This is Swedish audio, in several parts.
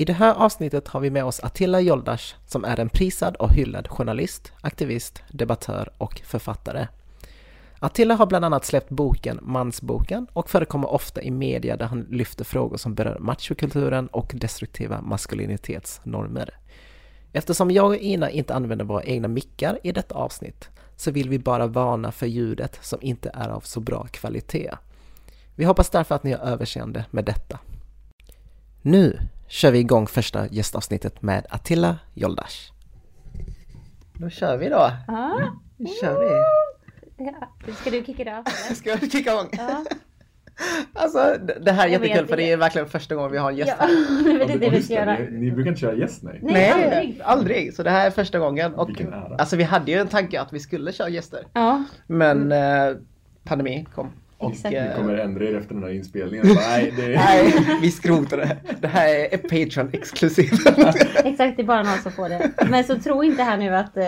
I det här avsnittet har vi med oss Attila Joldash som är en prisad och hyllad journalist, aktivist, debattör och författare. Attila har bland annat släppt boken Mansboken och förekommer ofta i media där han lyfter frågor som berör machokulturen och destruktiva maskulinitetsnormer. Eftersom jag och Ina inte använder våra egna mickar i detta avsnitt så vill vi bara varna för ljudet som inte är av så bra kvalitet. Vi hoppas därför att ni har överseende med detta. Nu kör vi igång första gästavsnittet med Attila Joldash. Då kör vi då. Ja. Nu kör vi. Ja. Ska du kicka det av? Ska vi kicka igång? Ja. Alltså det här är Jag jättekul för det är verkligen första gången vi har en gäst Ja, här. det är det vi just ska det, göra. ni, ni brukar inte köra gäst nej. Nej, Nej, aldrig. aldrig. Så det här är första gången. Och, alltså vi hade ju en tanke att vi skulle köra gäster. Ja, Men eh, pandemin kom. Och, Exakt. eh, kommer ändra er efter den här inspelningen. Bara, Nej, det Nej, vi skrotar det. Det här är Patreon exklusivt. exakt. Det är bara någon som får det. Men så tro inte här nu att eh,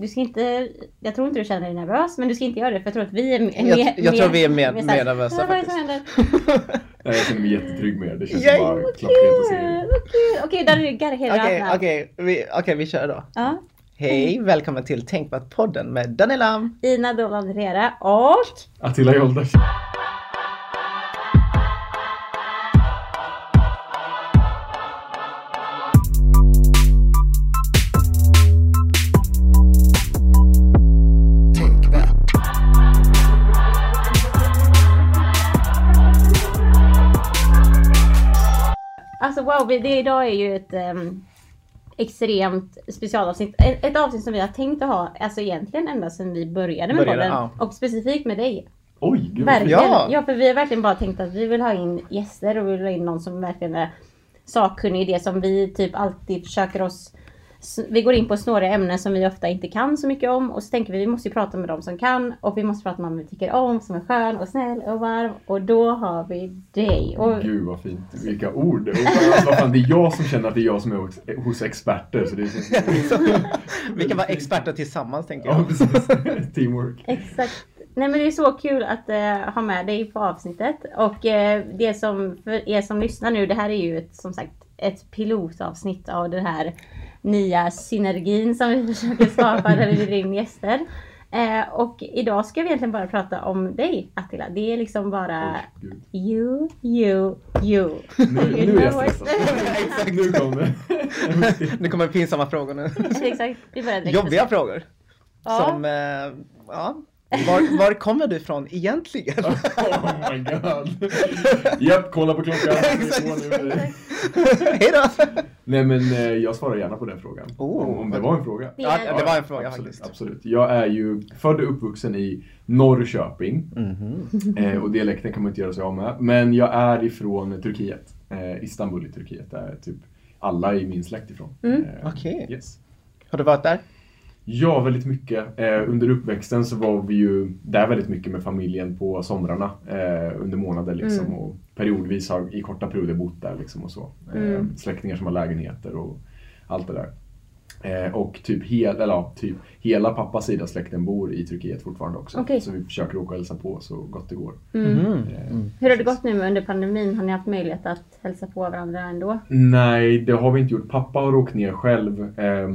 du ska inte. Jag tror inte du känner dig nervös, men du ska inte göra det för jag tror att vi är mer. Jag- jag tror vi är mer- så här, mer nervösa "Ah, vad är det som händer? Nej, jag känner mig jättetrygg med er. Det känns Yay, bara klockrent att se kul! er. Vad kul! Okej, där är du gotta hit it Okej, okej, vi, okej, vi kör då. Ja. Hej, välkommen till Tänkvärt-podden med Daniela. Ina Dolan och Attila. Tänkvärt. Alltså wow, vi- det idag är ju ett ehm, extremt specialavsnitt. Ett, ett avsnitt som vi har tänkt att ha, alltså egentligen ända sedan vi började med Började, podden. ja. Och specifikt med dig. Oj, gud Verkligen. Ja. Ja. för vi har verkligen bara tänkt att vi vill ha in gäster och vi vill ha in någon som verkligen är sakkunnig i det som vi typ alltid försöker oss vi går in på snåriga ämnen som vi ofta inte kan så mycket om och så tänker vi vi måste ju prata med dem som kan och vi måste prata med dem vi tycker om som är skön och snäll och varm och då har vi dig. Och, Gud vad fint. Vilka ord. Och, vad fan, det är jag som känner att det är jag som är hos, hos experter. Så det känns... Vi kan vara experter tillsammans tänker Ja, jag. precis. Teamwork. Exakt. Nej men det är så kul att eh, ha med dig på avsnittet. Och eh, det som, för er som lyssnar nu, det här är ju ett, som sagt ett pilotavsnitt av den här nya synergin som vi försöker skapa där vi bjuder in gäster. Eh, och idag ska vi egentligen bara prata om dig Attila. Det är liksom bara Oj, gud. you, you, you. Nu, You nu är jag stressad. Exakt. Nu kom det. Nu kommer pinsamma frågor nu. Exakt, vi börjar direkt. Jobbiga frågor. Ja. Som, eh, ja. Var, var kommer du ifrån egentligen? Oh my god. Japp, kolla på klockan. Vi får nu. Hej då! Nej men eh, jag svarar gärna på den frågan. Oh. om, om det var en fråga. Ja, det var en fråga absolut, faktiskt. absolut. Jag är ju född och uppvuxen i Norrköping. Mhm. Eh, och dialekten kan man inte göra sig av med. Men jag är ifrån Turkiet. Eh, Istanbul i Turkiet. Där typ alla i min släkt ifrån. Mm. Okej. Yes. Har du varit där? Ja, väldigt mycket. Eh, under uppväxten så var vi ju där väldigt mycket med familjen på somrarna eh, under månader liksom. Mm. Och periodvis har i korta perioder bott där liksom och så. Eh, Mm. Släktingar som har lägenheter och allt det där. Eh, och typ, hel, eller, ja, typ hela pappas sida släkten bor i Turkiet fortfarande också. Okej. Så vi försöker åka och hälsa på så gott det går. Mm. Mhm. Eh, Hur har det gått nu under pandemin? Har ni haft möjlighet att hälsa på varandra ändå? Nej, det har vi inte gjort. Pappa har åkt ner själv eh,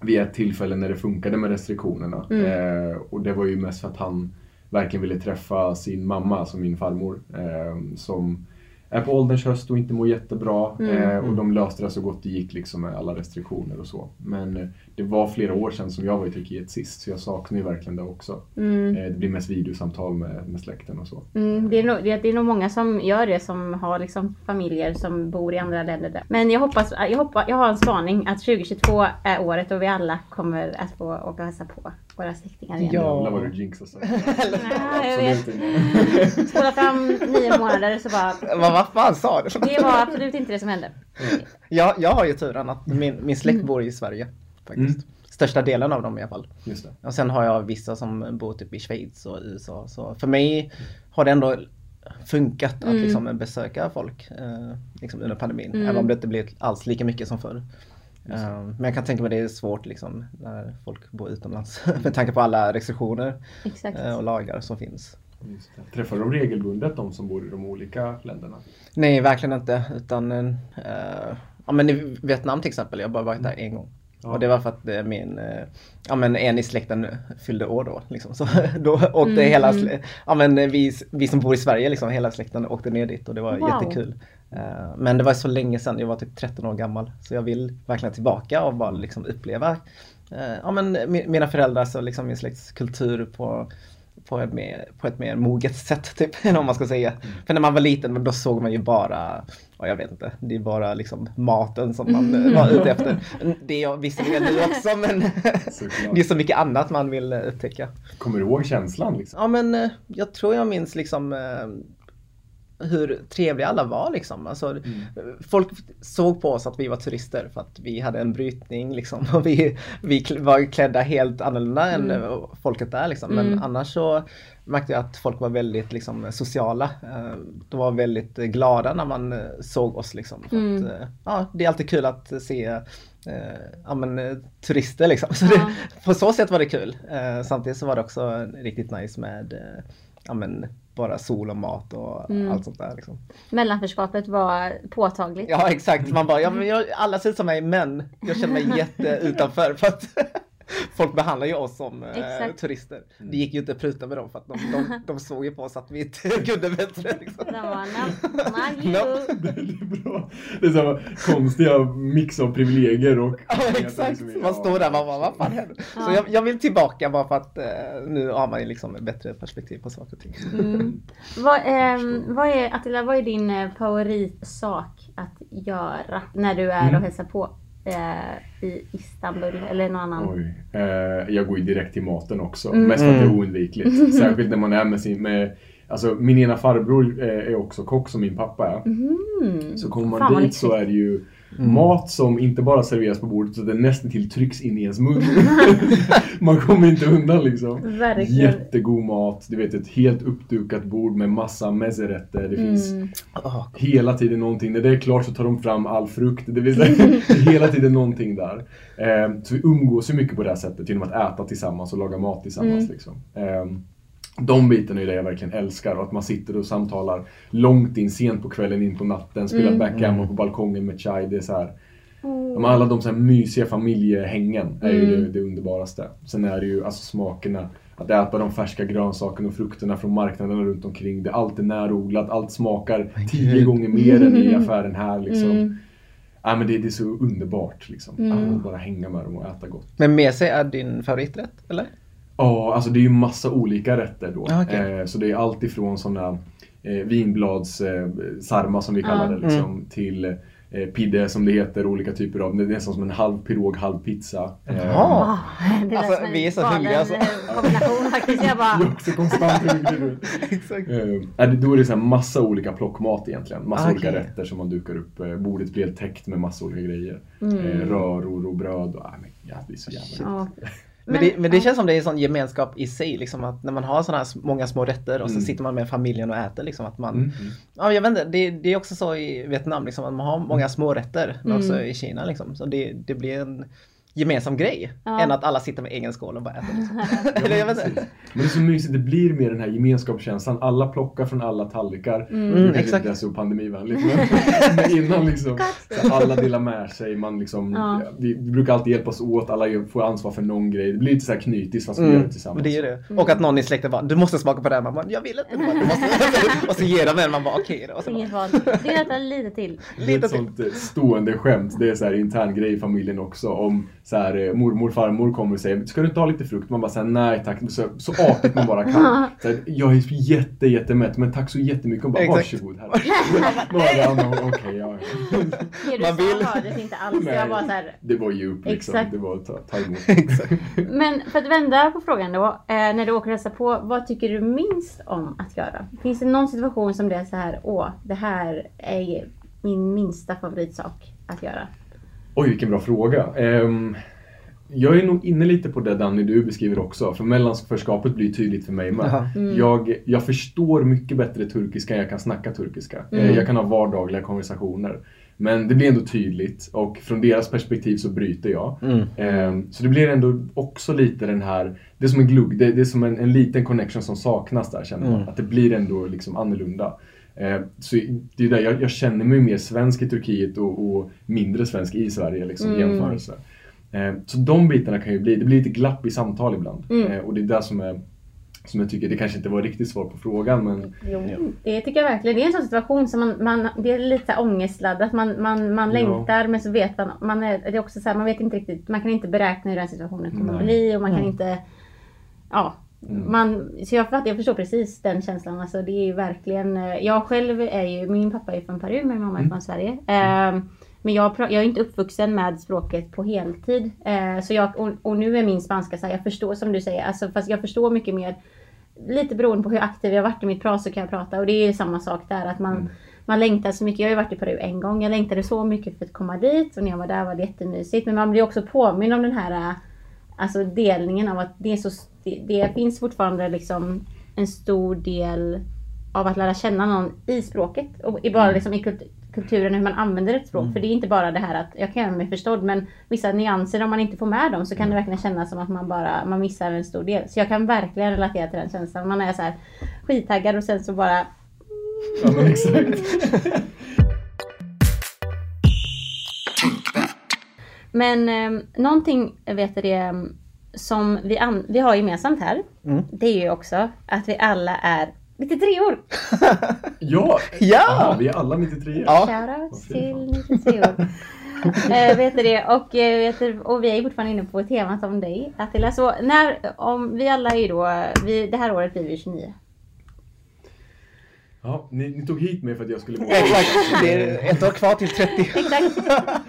vid ett tillfälle när det funkade med restriktionerna. Mm. Eh, och det var ju mest för att han verkligen ville träffa sin mamma, alltså min farmor, eh, som är på ålderns höst och inte mår jättebra. Mm. Eh, och de löste det så gott det gick liksom med alla restriktioner och så. Men eh, det var flera år sedan som jag var i Turkiet sist, så jag saknar ju verkligen det också. Mm. Eh, det blir mest videosamtal med, med släkten och så. Mm, det, är nog, det, det är nog många som gör det som har liksom familjer som bor i andra länder. Där. Men jag hoppas, jag hoppas, jag har en spaning att 2022 är året och vi alla kommer att få åka och hälsa på våra släktingar igen. Ja. Jävlar vad du jinxar så. Nej, jag vet. Absolut inte. Spola fram nio månader så bara. Vad, vad fan sa du? Det var absolut inte det som hände. Jag, jag har ju turen att min, min släkt bor i Sverige. Faktiskt. Mm. Största delen av dem i alla fall. Just det. Och sen har jag vissa som bor typ i Schweiz och USA. Så för mig har det ändå funkat att Mm. liksom besöka folk eh, liksom under pandemin. Mm. Även om det inte blir alls lika mycket som förr. Eh, men jag kan tänka mig det är svårt liksom när folk bor utomlands med tanke på alla restriktioner Exakt. eh, och lagar som finns. Träffar de regelbundet de som bor i de olika länderna? Nej, verkligen inte. Utan eh, ja men i Vietnam till exempel, jag har bara varit där en gång. Ja. Och det var för att eh, min, ja men en i släkten fyllde år då. Liksom. Så då åkte Mm, hela, mm. ja men vi, vi som bor i Sverige liksom, hela släkten åkte ner dit och det var Wow. jättekul. Eh, Men det var så länge sedan, jag var typ 13 år gammal. Så jag vill verkligen tillbaka och bara liksom uppleva eh, ja, men mi- mina föräldrars och liksom min släkts kultur på, på, ett mer, på ett mer moget sätt typ, om man ska säga. För när man var liten då såg man ju bara, ja, jag vet inte, det är bara liksom maten som man eh, var ute efter. Det är jag visserligen nu också men det är så mycket annat man vill upptäcka. Kommer du ihåg känslan liksom? Ja men eh, jag tror jag minns liksom hur trevliga alla var liksom. Alltså, Folk såg på oss att vi var turister för att vi hade en brytning liksom. Och vi, vi var klädda helt annorlunda än Mm. eh, folket där liksom. Men Mm. annars så märkte jag att folk var väldigt liksom, sociala. Eh, De var väldigt glada när man eh, såg oss liksom. Mm. att, eh, ja, det är alltid kul att se ja, men, turister liksom. Så Ja. det, på så sätt var det kul. Samtidigt så var det också riktigt nice med ja, men, bara sol och mat och Mm. allt sånt där. Liksom. Mellanförskapet var påtagligt. Ja exakt, man bara, ja, men jag, alla ser ut som mig men jag känner mig jätte utanför för att folk behandlar ju oss som eh, turister. Det gick ju inte att pruta med dem för att de, de, de såg ju på oss att vi inte kunde bättre. Liksom. No. No. Det är bra. Det är så konstiga mix av privilegier och... Ja exakt, man står där och bara, vad fan händer? Så jag, jag vill tillbaka bara för att eh, nu har man ju liksom ett bättre perspektiv på saker och ting. Mm. Vad, ehm, vad, är, Attila, vad är din eh, favoritsak att göra när du är Mm. och hälsar på eh, i Istanbul eller någon annan? Oj. Eh, jag går ju direkt till maten också. Mm. Mest för att det är Mm. oundvikligt. Särskilt när man är med sin... Med, alltså min ena farbror eh, är också kock som min pappa är. Mm. Så kommer Fan, man dit så är det ju Mm. mat som inte bara serveras på bordet utan det nästan till trycks in i ens mun. man kommer inte undan liksom. Verkligen. Jättegod mat, du vet ett helt uppdukat bord med massa mezzerätter. Det finns Mm. Oh, hela tiden någonting. När det är klart så tar de fram all frukt. Det vill säga, det är hela tiden någonting där. Eh, så vi umgås ju mycket på det här sättet genom att äta tillsammans och laga mat tillsammans. Mm. Liksom. De bitarna är det jag verkligen älskar. Och att man sitter och samtalar långt in, sent på kvällen, in på natten, spelar Mm. backgammon på balkongen med chai. Det är så här, de, alla de så här mysiga familjehängen är ju Mm. det, det underbaraste. Sen är det ju alltså smakerna. Att äta de färska grönsakerna och frukterna från marknaderna runt omkring. Det, allt är närodlat, allt smakar tio Gud. gånger mer än i affären här. Liksom. Mm. Ja, men det, det är så underbart. Liksom. Mm. Att bara hänga med dem och äta gott. Men med sig är din favoriträtt, eller? Ja, alltså det är ju massa olika rätter då. Ah, okej. Eh, så det är allt ifrån sådana eh, vinblads eh, som vi kallar Ja. det liksom, till eh, pidde som det heter, olika typer av, det är nästan som en halv pirog, halv pizza. Eh, Jaha. Det Alltså, vi är så hungriga, alltså. kombination faktiskt. Jag bara, är också konstant hungrig nu. Exakt. Eh, då är det så här massa olika plockmat egentligen. Massa Ah, olika rätter som man dukar upp. Eh, bordet blir helt täckt med massa olika grejer. Mm. Eh, röror och bröd. Och, ah, men, ja, det är så jävla ja. Men, det, men det ja. känns som det är en sån gemenskap i sig, liksom att när man har såna här många små rätter och så Mm. sitter man med familjen och äter liksom att man Mm, mm. Ja jag vet inte, det, det är också så i Vietnam liksom att man har många små rätter men Mm. också i Kina liksom. Så det, det blir en gemensam grej Ja. än att alla sitter med egen skål och bara äter. Liksom. Ja, Eller jag vet precis. inte. Men det är så mysigt, det blir mer den här gemenskapskänslan. Alla plockar från alla tallrikar. Mm. Nu kanske exakt. inte är så pandemivänligt men, men innan liksom. Så alla delar med sig. Man liksom, Ja. vi, vi brukar alltid hjälpas åt, alla gör- får ansvar för någon grej. Det blir lite så här knytis fast vi gör Mm, det tillsammans. men det är det. Mm. Och att någon i släkten bara, du måste smaka på det här. Man bara, jag vill inte. Bara, Du måste. och så ger de en, man bara okej då. Och så bara, Inget val. Det är lite till. Det är Lite ett sånt eh, stående skämt, det är så här intern grej i familjen också. Om så här, eh, mormor farmor kommer och säger Ska du inte ha lite frukt? Man bara säger nej tack. Så, så artigt man bara kan. Så här, jag är jätte jättemätt men tack så jättemycket. Och bara Exakt. varsågod här. Man bara, Okej, ja, ja. Det du Man vill. sa hördes inte alls. Nej. Jag bara så här. Det var ju upp liksom. Exakt. Det var att ta, ta emot. Exakt. Men för att vända på frågan då. Eh, när du åker och hälsar på. Vad tycker du minst om att göra? Finns det någon situation som det är så här. Åh, det här är min minsta favoritsak att göra. Oj, vilken bra fråga. Ehm, jag är nog inne lite på det Danny du beskriver också. För mellanförskapet blir tydligt för mig med. Mm. Jag, jag förstår mycket bättre turkiska än jag kan snacka turkiska. Eh, Mm. Jag kan ha vardagliga konversationer. Men det blir ändå tydligt och från deras perspektiv så bryter jag. Mm. Ehm, Så det blir ändå också lite den här, det är som en glugg, det, det är som en, en liten connection som saknas där känner man. Mm. Att det blir ändå liksom annorlunda. Eh, så det är där jag, jag känner mig mer svensk i Turkiet och, och mindre svensk i Sverige liksom, Mm. jämförelse. Eh, så de bitarna kan ju bli, det blir lite glapp i samtal ibland. Mm. Eh, och det är det som är som jag tycker, det kanske inte var riktigt svar på frågan men Jo, det tycker jag verkligen. Det är en sån situation som man, man det är lite ångestladdat. Man, man, man Ja. längtar men så vet man, man är, det är också så här, man vet inte riktigt, man kan inte beräkna hur den situationen kommer att bli och man kan Mm. inte, ja. Mm. Man, så jag, jag förstår precis den känslan. Alltså det är ju verkligen, eh, jag själv är ju, min pappa är från Peru, min mamma är Mm. från Sverige. Ehm, men jag, jag är inte uppvuxen med språket på heltid. Eh, så jag, och, och nu är min spanska så här, jag förstår som du säger, alltså, fast jag förstår mycket mer lite beroende på hur aktiv jag varit i mitt prat så kan jag prata. Och det är ju samma sak där. Att man, Mm. man längtar så mycket. Jag har ju varit i Peru en gång. Jag längtade så mycket för att komma dit. Och när jag var där var det jättemysigt. Men man blir också påminn om den här äh, alltså delningen av att det, är så, det, det finns fortfarande liksom en stor del av att lära känna någon i språket. Och i bara liksom i kult, kulturen hur man använder ett språk. För det är inte bara det här att jag kan göra mig förstådd men vissa nyanser om man inte får med dem så kan det verkligen kännas som att man bara man missar en stor del. Så jag kan verkligen relatera till den känslan. Man är så här skittaggad och sen så bara ja, exakt. Men eh, någonting vet du det som vi, an- vi har gemensamt här. Mm. Det är ju också att vi alla är 93 år. Ja! Ja! Aha, vi är alla 93 Ja. Shoutouts Vad fint. till 93 år. eh, vet du det? Och, eh, vet du, och vi är fortfarande inne på temat om dig Attila. Så när, om, vi alla är ju då, vi, det här året blir vi 29. Ja, ni, ni tog hit mig för att jag skulle Exakt, det är ett år kvar till 30. Exakt.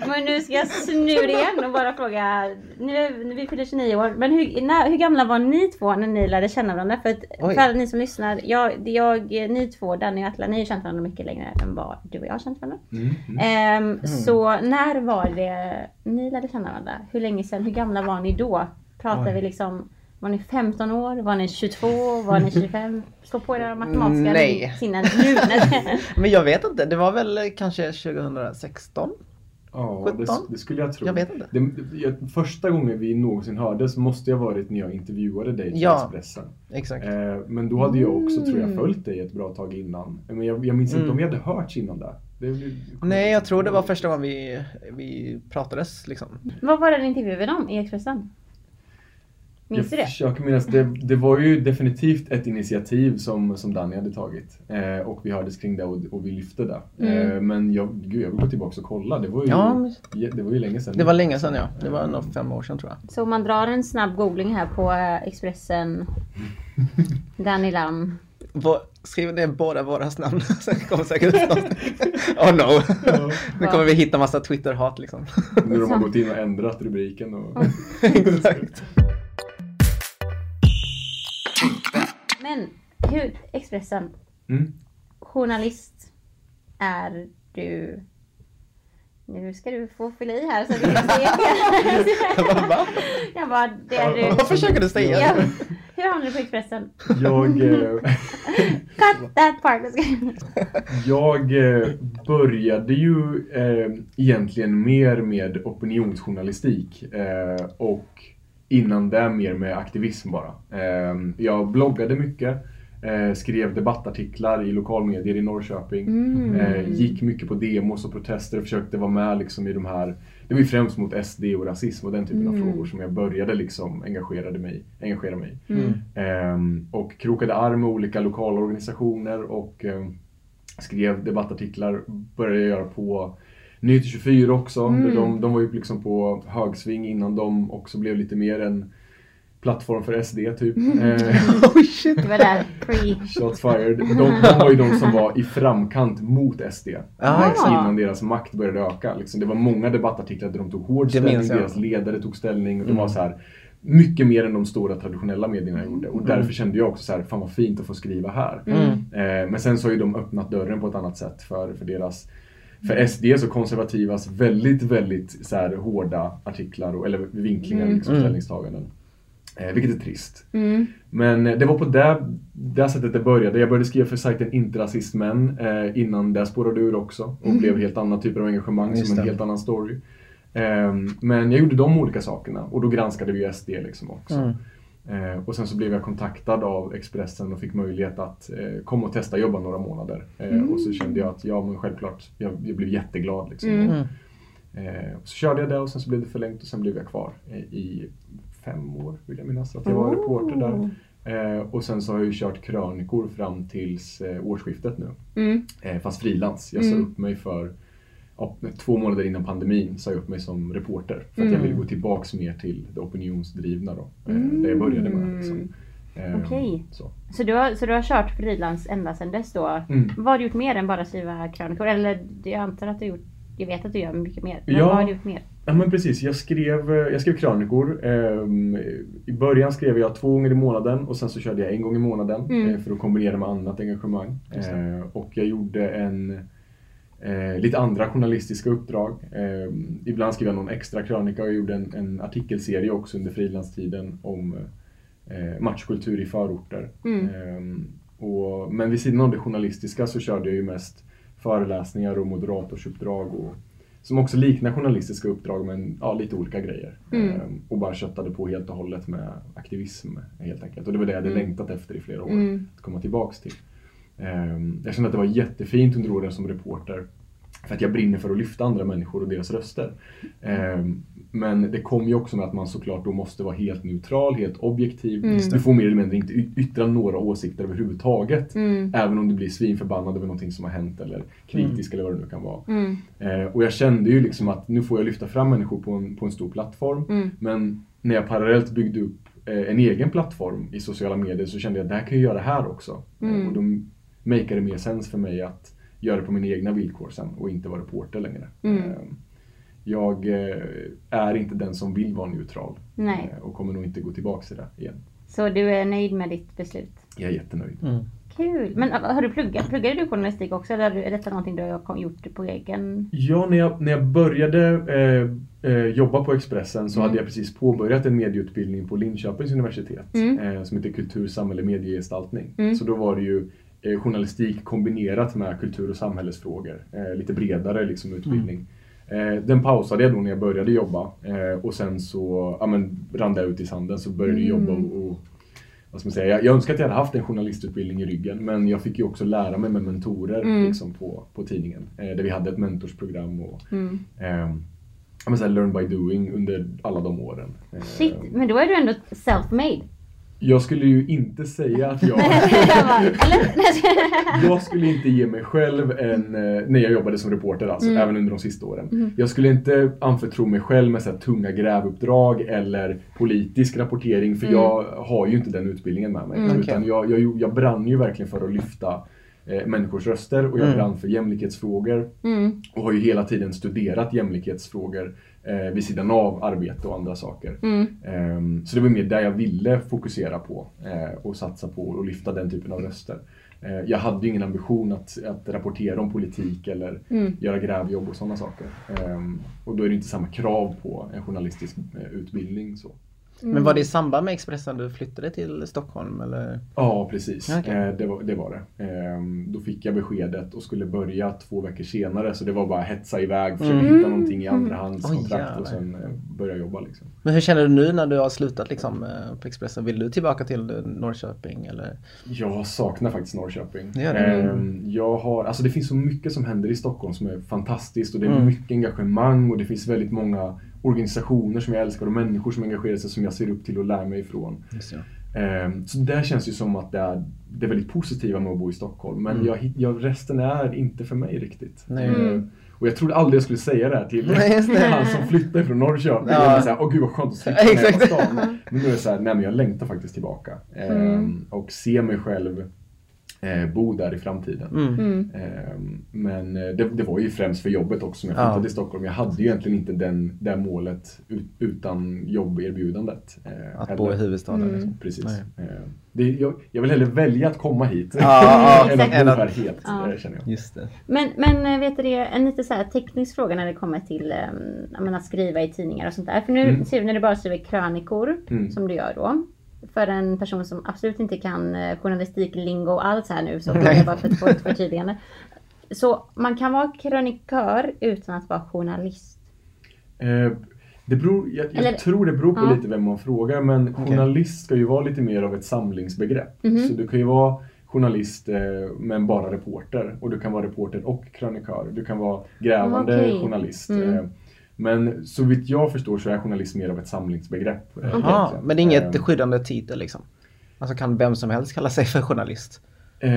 Men nu ska jag snurra igen och bara fråga. Nu är vi fyller 29 år. Men hur, när, hur gamla var ni två när ni lärde känna varandra? För, att, för alla ni som lyssnar. Jag, jag, ni två, Danny och Atla, ni har känt varandra mycket längre än vad du och jag har känt varandra. Mm, mm. Ehm, Så när var det ni lärde känna varandra? Hur länge sedan? Hur gamla var ni då? Pratar Oj. vi liksom var ni 15 år? Var ni 22? Var ni 25? Slå på era matematiska Nej. sinnen nu. Men jag vet inte, det var väl kanske 2016? Ja, det, 17? det skulle jag tro. Jag vet inte. Det, jag, första gången vi någonsin hördes måste jag ha varit när jag intervjuade dig till Ja. Expressen. Exakt. Eh, men då hade jag också, tror jag, Mm. följt dig ett bra tag innan. Men jag, jag minns inte Mm. om vi hade hörts innan där. Det, det, Nej, jag tror det var första gången vi, vi pratades liksom. Vad var det ni intervjuade om i Expressen? Minns du jag det? försöker minnas. Det, det var ju definitivt ett initiativ som, som Danny hade tagit. Eh, och vi hördes kring det och, och vi lyfte det. Mm. Eh, men jag, gud, jag vill gå tillbaka och kolla. Det var ju, Ja, det var ju länge sedan. Det var länge sedan ja. Det var nog fem år sedan tror jag. Så om man drar en snabb googling här på eh, Expressen. Danny Lam. Skriv ner båda våras namn. Sen kommer säkert ut något. Oh no. Nu kommer vi hitta massa Twitter-hat liksom. Nu har de gått in och ändrat rubriken. Och... Exakt. Men hur, Expressen. Mm. Journalist är du. Nu ska du få fylla i här så att du inte säger Jag bara, va? Jag bara, det är du. Vad försöker du säga? Ja. Hur hamnade du på Expressen? Jag, eh, Cut that part. jag eh, började ju eh, egentligen mer med opinionsjournalistik eh, och innan det mer med aktivism bara. Eh, jag bloggade mycket, eh, skrev debattartiklar i lokalmedier i Norrköping. Mm. Eh, gick mycket på demos och protester och försökte vara med liksom i de här, det var ju främst mot SD och rasism och den typen av Mm. frågor som jag började liksom engagerade mig, engagera mig i. Mm. Ehm, och krokade arm med olika lokala organisationer och ehm, skrev debattartiklar. Började göra på Nyheter 24 också. Mm. De, de var ju liksom på högsving innan de också blev lite mer en plattform för SD typ. Eh, Oh shit. Det var där, pre. shots fired. De, de var ju de som var i framkant mot SD. Exakt. Innan deras makt började öka. Liksom. Det var många debattartiklar där de tog hård ställning, deras ledare tog ställning. Och det Mm. var så här, mycket mer än de stora traditionella medierna gjorde. Och Mm. därför kände jag också så här, fan vad fint att få skriva här. Mm. Eh, men sen så har ju de öppnat dörren på ett annat sätt för, för deras för SD så konservativas väldigt, väldigt så här, hårda artiklar och, eller vinklingar, Mm. liksom, Mm. ställningstaganden. Eh, vilket är trist. Mm. Men eh, det var på det, det sättet det började. Jag började skriva för sajten Inte rasistmän eh, innan det spårade ur också och blev helt andra typer av engagemang Just som en det. helt annan story. Ehm, men jag gjorde de olika sakerna och då granskade vi SD liksom också. Mm. Eh, och sen så blev jag kontaktad av Expressen och fick möjlighet att eh, komma och testa jobba några månader. Eh, Och så kände jag att ja men självklart, jag, jag blev jätteglad. Liksom. Mm. Eh, så körde jag det och sen så blev det förlängt och sen blev jag kvar i, i fem år vill jag minnas att jag var reporter där. Eh, och sen så har jag ju kört krönikor fram tills eh, årsskiftet nu. Mm. Eh, fast frilans. Jag sa Mm. upp mig för ja, två månader innan pandemin sa jag upp mig som reporter. För att jag Mm. ville gå tillbaks mer till det opinionsdrivna då. Eh, det jag började med. Liksom. Eh, Okej. så. Så, du har, så du har kört frilans ända sedan dess då? Mm. Vad har du gjort mer än bara skriva krönikor? Eller jag antar att du gjort jag vet att du gör mycket mer. Men Ja. vad har du gjort mer? Ja men precis, jag skrev, eh, jag skrev krönikor. Ehm, I början skrev jag två gånger i månaden och sen så körde jag en gång i månaden Mm. eh, för att kombinera med annat engagemang. Just det. Eh, och jag gjorde en, eh, lite andra journalistiska uppdrag. Ehm, ibland skrev jag någon extra krönika och jag gjorde en, en artikelserie också under frilanstiden om eh, matchkultur i förorter. Mm. Ehm, och, men vid sidan av det journalistiska så körde jag ju mest föreläsningar och moderatorsuppdrag och, som också liknar journalistiska uppdrag men ja, lite olika grejer. Mm. Ehm, och bara köttade på helt och hållet med aktivism helt enkelt. Och det var det jag hade Mm. längtat efter i flera år, Mm. att komma tillbaks till. Ehm, jag kände att det var jättefint under åren som reporter för att jag brinner för att lyfta andra människor och deras röster. Ehm, men det kom ju också med att man såklart då måste vara helt neutral, helt objektiv. Mm. Du får mer eller mindre inte yttra några åsikter överhuvudtaget. Mm. Även om du blir svinförbannad över någonting som har hänt eller kritisk eller vad det nu kan vara. Mm. Eh, och jag kände ju liksom att nu får jag lyfta fram människor på en, på en stor plattform. Mm. Men när jag parallellt byggde upp eh, en egen plattform i sociala medier så kände jag att det här kan jag göra här också. Mm. Och då makeade det mer sens för mig att göra det på mina egna villkor sen och inte vara reporter längre. Mm. Eh, jag eh, är inte den som vill vara neutral Nej. eh, och kommer nog inte gå tillbaka till det igen. Så du är nöjd med ditt beslut? Jag är jättenöjd. Mm. Kul! Men äh, har du pluggat? Pluggade du journalistik också eller är detta någonting du har gjort på egen... Ja, när jag, när jag började eh, eh, jobba på Expressen så Mm. hade jag precis påbörjat en medieutbildning på Linköpings universitet Mm. eh, som heter Kultur, samhälle, mediegestaltning. Mm. Så då var det ju eh, journalistik kombinerat med kultur och samhällsfrågor. Eh, lite bredare liksom, utbildning. Eh, den pausade jag då när jag började jobba eh, och sen så ja, men, rann det ut i sanden så började jag Mm. jobba och, och vad ska man säga, jag, jag önskar att jag hade haft en journalistutbildning i ryggen men jag fick ju också lära mig med mentorer Mm. liksom, på, på tidningen. Eh, där vi hade ett mentorsprogram och Mm. Men så här, learn by doing under alla de åren. Shit, men då är du ändå self-made. Jag skulle ju inte säga att jag... Jag skulle inte ge mig själv en... eh, När jag jobbade som reporter alltså, Mm. även under de sista åren. Mm. Jag skulle inte anförtro mig själv med så här, tunga grävuppdrag eller politisk rapportering för Mm. jag har ju inte den utbildningen med mig. Mm, Utan okej. jag, jag, jag brann ju verkligen för att lyfta eh, människors röster och jag Mm. brann för jämlikhetsfrågor. Mm. och har ju hela tiden studerat jämlikhetsfrågor eh, vid sidan av arbete och andra saker. Mm. Ehm, så det var mer där jag ville fokusera på eh, och satsa på och lyfta den typen av röster. Eh, jag hade ingen ambition att, att rapportera om politik eller Mm. göra grävjobb och sådana saker. Ehm, och då är det inte samma krav på en journalistisk eh, utbildning. Så. Men var det i samband med Expressen du flyttade till Stockholm eller? Ja, precis. Okej. Eh, det, var, det var det. Ehm, då fick jag beskedet och skulle börja två veckor senare så det var bara att hetsa iväg, försöka Mm. hitta någonting i andrahandskontrakt Oj, och sen eh, börja jobba. Liksom. Men hur känner du nu när du har slutat liksom eh, på Expressen? Vill du tillbaka till Norrköping eller? Jag saknar faktiskt Norrköping. Det det. Ehm, jag har, alltså det finns så mycket som händer i Stockholm som är fantastiskt och det är Mm. mycket engagemang och det finns väldigt många organisationer som jag älskar och människor som engagerar sig som jag ser upp till och lär mig ifrån. Just ja. Ehm, så där känns det som att det är det väldigt positiva med att bo i Stockholm. Men Mm. jag, jag, resten är inte för mig riktigt. Nej. Mm. Och jag trodde aldrig jag skulle säga det här till Nej, han som flyttade från Norrköping. Ja. Jag var såhär, åh gud vad skönt att slippa här Exakt. stan. Men nu är det såhär, nej men jag längtar faktiskt tillbaka. Ehm, Mm. och ser mig själv eh, bo där i framtiden. Mm. Mm. Ehm, men eh, det, det var ju främst för jobbet också som jag Ja. flyttade till Stockholm. Jag hade ju egentligen inte den, det målet ut, utan jobberbjudandet. eh, Att bo i heller. huvudstaden. Mm. Liksom. Precis. Nej. Eh, det, jag, jag vill hellre välja att komma hit Ja, än att bo här helt, Ja. eh, känner jag. Just det. Men, men eh, vet du det, en lite så här teknisk fråga när det kommer till um, att skriva i tidningar och sånt där. För nu Mm. ser vi när du bara skriver krönikor, Mm. som du gör då. För en person som absolut inte kan eh, journalistik, lingo och allt så här nu så jag bara för att få ett förtydligande. Så man kan vara krönikör utan att vara journalist. Eh, Det beror, jag, jag Eller- tror det beror på Ja. lite vem man frågar men journalist ska ju vara lite mer av ett samlingsbegrepp. Mhm. Så du kan ju vara journalist eh, men bara reporter och du kan vara reporter och krönikör. Du kan vara grävande Okej. journalist. Mm. Men så vitt jag förstår så är journalist mer av ett samlingsbegrepp. eh, Ja, egentligen. men det är inget Eh, skyddande titel liksom? Alltså kan vem som helst kalla sig för journalist? Eh,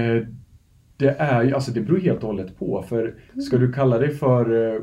det är ju, alltså det beror helt och hållet på. För ska du kalla dig för... Eh,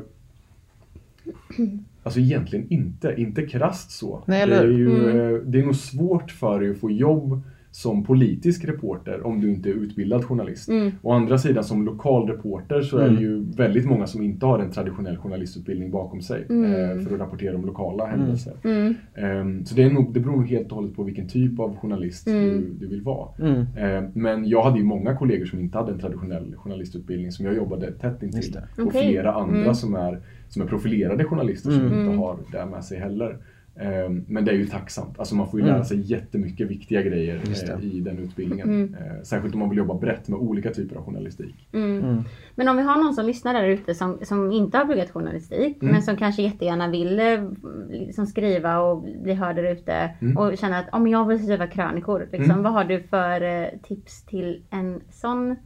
alltså egentligen inte, inte krasst så. Nej, eller det, är ju, Mm. eh, det är nog svårt för dig att få jobb som politisk reporter om du inte är utbildad journalist. Mm. Å andra sidan som lokal reporter så är Mm. det ju väldigt många som inte har en traditionell journalistutbildning bakom sig Mm. eh, för att rapportera om lokala händelser. Mm. Ehm, Så det, är nog, det beror nog helt och hållet på vilken typ av journalist Mm. du, du vill vara. Mm. Eh, Men jag hade ju många kollegor som inte hade en traditionell journalistutbildning som jag jobbade tätt intill. Och flera andra Mm. som, är, som är profilerade journalister som Mm. inte Mm. har det med sig heller. Eh, Men det är ju tacksamt. Alltså man får ju Mm. lära sig jättemycket viktiga grejer eh, i den utbildningen. Mm. Eh, Särskilt om man vill jobba brett med olika typer av journalistik. Mm. Mm. Men om vi har någon som lyssnar där ute som, som inte har pluggat journalistik Mm. men som kanske jättegärna vill eh, liksom skriva och bli hörd där ute Mm. och känner att om jag vill skriva krönikor. Liksom, Mm. Vad har du för tips till en sån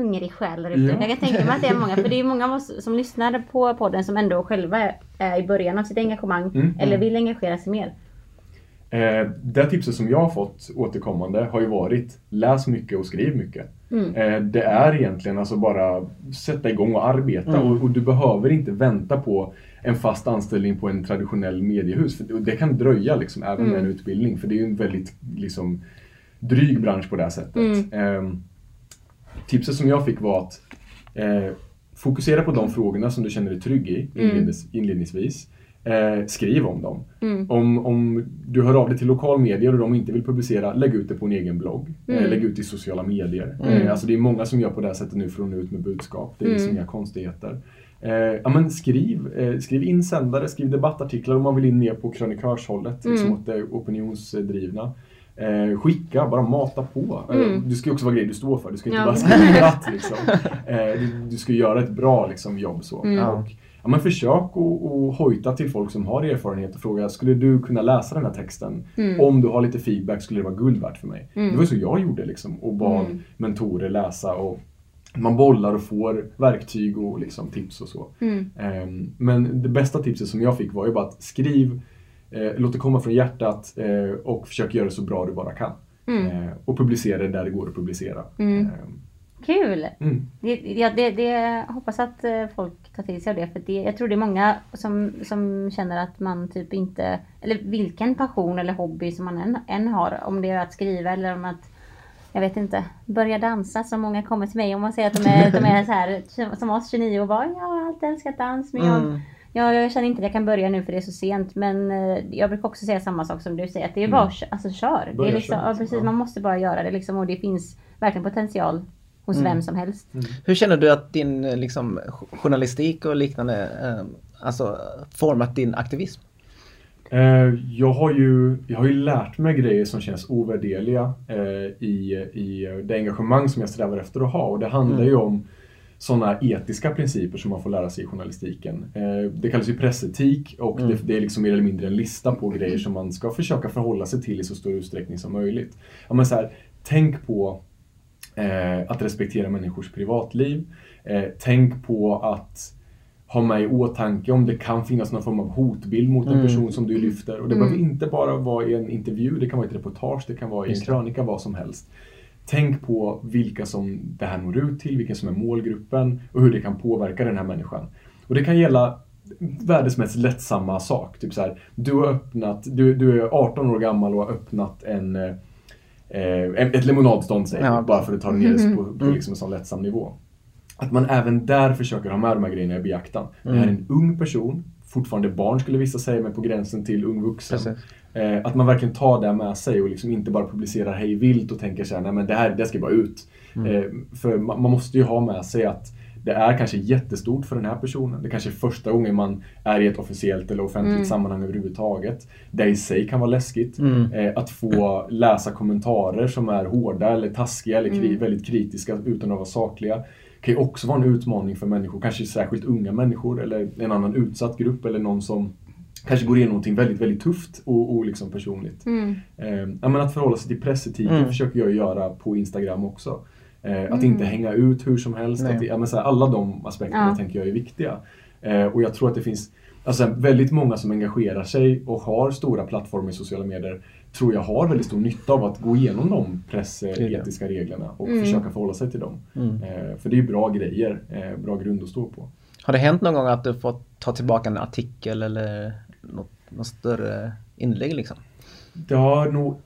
hungrig själ där ute? Ja. Jag kan tänka mig att det är många, för det är många av oss som lyssnar på podden som ändå själva är- i början av sitt engagemang Mm. eller vill engagera sig mer. Eh, det tipset som jag har fått återkommande har ju varit läs mycket och skriv mycket. Mm. Eh, det är egentligen alltså bara sätta igång och arbeta Mm. och, och du behöver inte vänta på en fast anställning på en traditionell mediehus. För det- det kan dröja liksom, även med en Mm. utbildning för det är ju en väldigt liksom, dryg bransch på det här sättet. Mm. Eh, tipset som jag fick var att eh, fokusera på de frågorna som du känner dig trygg i inlednings, inledningsvis. Eh, skriv om dem. Mm. Om, om du hör av dig till lokal medier och de inte vill publicera, lägg ut det på en egen blogg. Mm. Eh, lägg ut det i sociala medier. Mm. Eh, alltså det är många som gör på det här sättet nu för att nå ut med budskap. Det är liksom Mm. inga konstigheter. Eh, ja, men skriv, eh, skriv insändare, skriv debattartiklar om man vill in mer på krönikörshållet, liksom Mm. åt det opinionsdrivna. Eh, skicka, bara mata på. Eh, Mm. Du ska ju också vara grejer du står för, du ska inte Ja. bara skriva. Liksom. Eh, du, du ska göra ett bra liksom, jobb. så. Mm. Och, ja, men försök att och hojta till folk som har erfarenhet och fråga, skulle du kunna läsa den här texten? Mm. Om du har lite feedback skulle det vara guld värt för mig. Mm. Det var så jag gjorde liksom, och bad Mm. mentorer läsa. och man bollar och får verktyg och liksom tips och så. Mm. Ehm, Men det bästa tipset som jag fick var ju bara att skriv, eh, låt det komma från hjärtat eh, och försök göra det så bra du bara kan. Mm. Eh, och publicera det där det går att publicera. Mm. Ehm, Kul! Mm. Det, ja, det, det, jag hoppas att eh, folk tar till sig av det. För det, jag tror det är många som, som känner att man typ inte... Eller vilken passion eller hobby som man än, än har. Om det är att skriva eller om att... Jag vet inte. Börja dansa som många kommer till mig och man säger att de är, de är så här, som oss 29 och bara jag har alltid älskat dans men jag, Mm. Jag, jag känner inte att jag kan börja nu för det är så sent. Men eh, jag brukar också säga samma sak som du säger. Att det är bara Mm. alltså, kör. Det är liksom, ja, precis, ja. Man måste bara göra det liksom, och det finns verkligen potential hos Mm. vem som helst. Hur känner du att din eh, liksom, journalistik och liknande eh, alltså, format din aktivism? Eh, Jag har, ju, jag har ju lärt mig grejer som känns ovärderliga eh, i, i det engagemang som jag strävar efter att ha. Och det handlar Mm. ju om sådana etiska principer som man får lära sig i journalistiken. Eh, Det kallas ju pressetik och Mm. det, det är liksom mer eller mindre en lista på grejer som man ska försöka förhålla sig till i så stor utsträckning som möjligt. Ja, men så här, tänk på eh, att respektera människors privatliv. Eh, tänk på att ha med i åtanke om det kan finnas någon form av hotbild mot en Mm. person som du lyfter. Och det Mm. behöver inte bara vara i en intervju, det kan vara i ett reportage, det kan vara i en krönika, vad som helst. Tänk på vilka som det här når ut till, vilka som är målgruppen och hur det kan påverka den här människan. Och det kan gälla världens mest lättsamma sak. Typ så här, du har öppnat, du, du är 18 år gammal och har öppnat en, eh, ett lemonadstånd, säger Ja. bara för att ta det ner på, på Mm. liksom en sån lättsam nivå. Att man även där försöker ha med de här grejerna i beaktan. Det här är Mm. en ung person, fortfarande barn skulle vissa säga, men på gränsen till ung vuxen. Precis. Eh, att man verkligen tar det med sig och liksom inte bara publicerar hej vilt och tänker så här, nej men det här det ska bara ut. Mm. Eh, för man, man måste ju ha med sig att det är kanske jättestort för den här personen. Det kanske är första gången man är i ett officiellt eller offentligt Mm. sammanhang överhuvudtaget. Det i sig kan vara läskigt. Mm. Eh, att få läsa kommentarer som är hårda eller taskiga eller kri- Mm. väldigt kritiska utan att vara sakliga kan ju också vara en utmaning för människor, kanske särskilt unga människor eller en annan utsatt grupp eller någon som kanske går igenom någonting väldigt, väldigt tufft och, och liksom personligt. Mm. Eh, att förhålla sig till pressetiken Mm. försöker jag göra på Instagram också. Eh, att Mm. inte hänga ut hur som helst. Nej. Att, ja, men så här, alla de aspekterna Ja. tänker jag är viktiga. Eh, och jag tror att det finns alltså, väldigt många som engagerar sig och har stora plattformar i sociala medier tror jag har väldigt stor nytta av att gå igenom de pressetiska reglerna och Mm. försöka förhålla sig till dem. Mm. Eh, för det är bra grejer, eh, bra grund att stå på. Har det hänt någon gång att du fått ta tillbaka en artikel eller något, större inlägg liksom? Det har nog...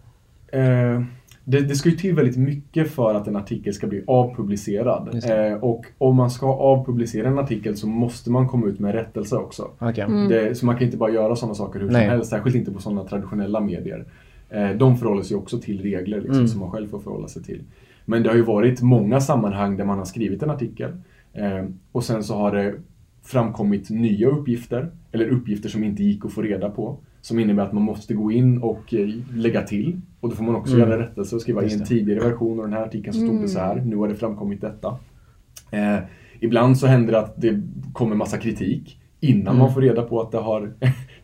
Eh, det, det ska ju till väldigt mycket för att en artikel ska bli avpublicerad. Eh, och om man ska avpublicera en artikel så måste man komma ut med rättelse också. Okej. Mm. Det, så man kan inte bara göra sådana saker hur Nej. som helst, särskilt inte på sådana traditionella medier. Eh, de förhåller sig också till regler liksom, Mm. som man själv får förhålla sig till. Men det har ju varit många sammanhang där man har skrivit en artikel eh, och sen så har det framkommit nya uppgifter, eller uppgifter som inte gick att få reda på, som innebär att man måste gå in och eh, lägga till. Och då får man också Mm. göra rättelse och skriva i en tidigare version av den här artikeln så stod Mm. det så här, nu har det framkommit detta. Eh, ibland så händer det att det kommer massa kritik innan Mm. man får reda på att det har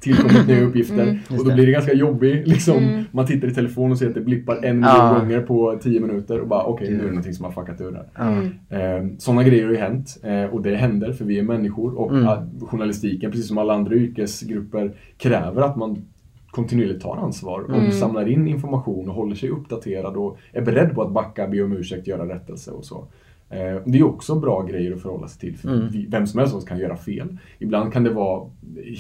tillkommit nya uppgifter. Mm. Och då blir det ganska jobbigt. Liksom, Mm. Man tittar i telefonen och ser att det blippar en miljon Ja. gånger på tio minuter och bara okej, nu är det någonting som har fuckat ur här. Mm. Eh, Sådana grejer har ju hänt eh, och det händer för vi är människor och Mm. att journalistiken, precis som alla andra yrkesgrupper, kräver att man kontinuerligt tar ansvar och Mm. samlar in information och håller sig uppdaterad och är beredd på att backa, be om ursäkt, göra rättelse och så. Eh, Det är också bra grejer att förhålla sig till. För Mm. Vem som helst av oss kan göra fel. Ibland kan det vara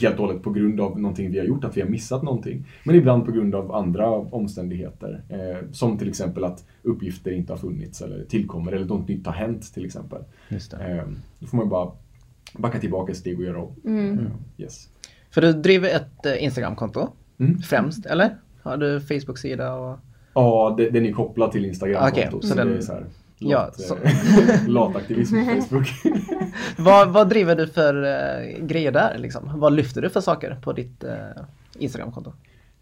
helt och hållet på grund av någonting vi har gjort, att vi har missat någonting. Men ibland på grund av andra omständigheter. Eh, Som till exempel att uppgifter inte har funnits eller tillkommer eller något nytt har hänt till exempel. Just det. Eh, Då får man bara backa tillbaka ett steg och göra om. Mm. Eh, Yes. För du driver ett eh, Instagramkonto Mm. främst, eller? Har du Facebook-sida och... Ja, det- den är kopplad till Instagram. Okej, kontot, så så den- det är så här, Ja, så- eh, lataktivism på Facebook. Vad, vad driver du för eh, grejer där liksom? Vad lyfter du för saker på ditt eh, Instagramkonto?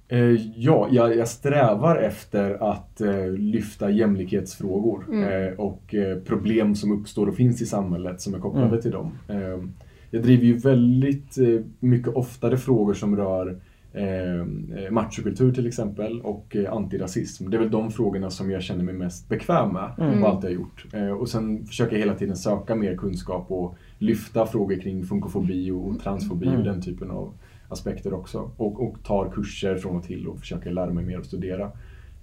Eh, ja, jag, jag strävar efter att eh, lyfta jämlikhetsfrågor eh, och eh, problem som uppstår och finns i samhället som är kopplade Mm. till dem. Jag driver ju väldigt mycket oftare frågor som rör eh, machokultur till exempel och eh, antirasism. Det är väl de frågorna som jag känner mig mest bekväm med Mm. på allt jag har gjort. Eh, och sen försöker jag hela tiden söka mer kunskap och lyfta frågor kring funkofobi och transfobi Mm. och den typen av aspekter också. Och, och tar kurser från och till och försöker lära mig mer och studera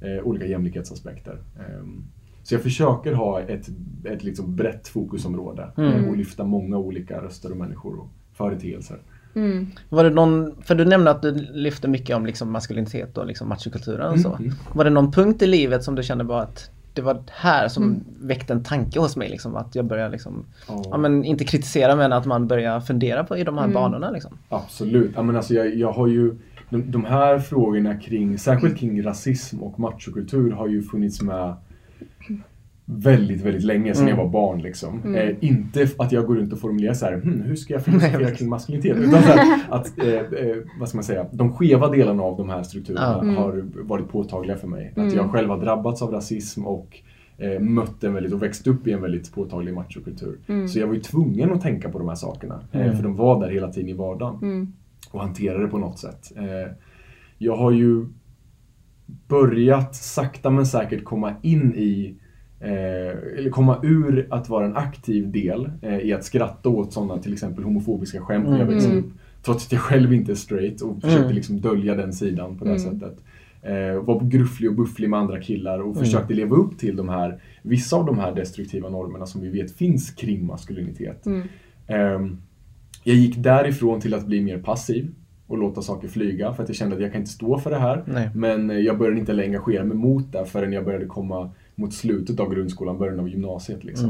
eh, olika jämlikhetsaspekter. Ehm, så jag försöker ha ett, ett liksom brett fokusområde Mm. eh, och lyfta många olika röster och människor och företeelser. Mm. Var det någon, för du nämnde att du lyfte mycket om liksom maskulinitet och liksom machokulturen och så. Mm. Var det någon punkt i livet som du kände bara att det var här som Mm. väckte en tanke hos mig liksom att jag började liksom, Ja. ja men inte kritisera men att man börjar fundera på i de här Mm. banorna liksom. Absolut. Ja, men alltså jag, jag har ju, de, de här frågorna kring, särskilt kring rasism och machokultur har ju funnits med väldigt, väldigt länge, sedan Mm. jag var barn. Liksom. Mm. Eh, inte att jag går runt och formulerar så här, hm, hur ska jag filosofera kring maskulinitet? Utan så här, att, eh, eh, vad ska man säga, de skeva delarna av de här strukturerna. Mm. har varit påtagliga för mig. Mm. Att jag själv har drabbats av rasism och eh, mött en väldigt, och växt upp i en väldigt påtaglig machokultur. Mm. Så jag var ju tvungen att tänka på de här sakerna, eh, Mm. för de var där hela tiden i vardagen Mm. och hantera det på något sätt. Eh, jag har ju börjat sakta men säkert komma in i eller komma ur att vara en aktiv del eh, i att skratta åt sådana till exempel homofobiska skämt när jag Mm. växte Mm. upp. Trots att jag själv inte är straight och försökte Mm. liksom dölja den sidan på det här Mm. sättet. Eh, var grufflig och bufflig med andra killar och Mm. försökte leva upp till de här, vissa av de här destruktiva normerna som vi vet finns kring maskulinitet. Mm. Ehm, jag gick därifrån till att bli mer passiv och låta saker flyga för att jag kände att jag kan inte stå för det här. Nej. Men eh, jag började inte längre engagera mig mot det förrän jag började komma mot slutet av grundskolan, början av gymnasiet. Liksom.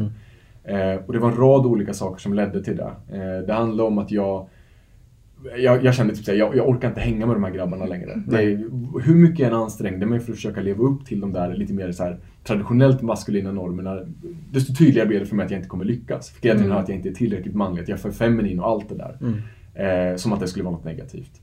Mm. Eh, och det var en rad olika saker som ledde till det. Eh, det handlade om att jag jag, jag kände typ såhär, jag, jag orkar inte hänga med de här grabbarna längre. Det är, hur mycket jag än ansträngde mig för att försöka leva upp till de där lite mer så här, traditionellt maskulina normerna, desto tydligare blev det för mig att jag inte kommer lyckas. Fick hela tiden Mm. att jag inte är tillräckligt manlig, att jag är för feminin och allt det där. Mm. Eh, som att det skulle vara något negativt.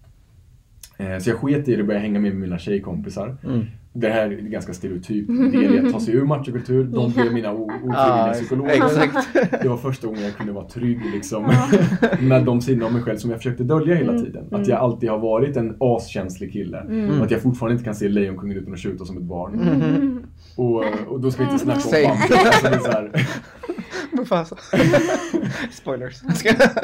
Eh, Så jag sket i det och började hänga med mina tjejkompisar. Mm. Det här är ganska stereotyp. Del i att ta sig ur machokultur. De blev mina ofrivilliga psykologer. exakt. Det var första gången jag kunde vara trygg liksom. med de sidorna av mig själv som jag försökte dölja hela Mm, tiden. Att jag alltid har varit en askänslig kille. Mm. Och att jag fortfarande inte kan se Lejonkungen utan att tjuta som ett barn. Mm. Och, och då ska vi inte snacka om Same. Mufasa. Spoilers.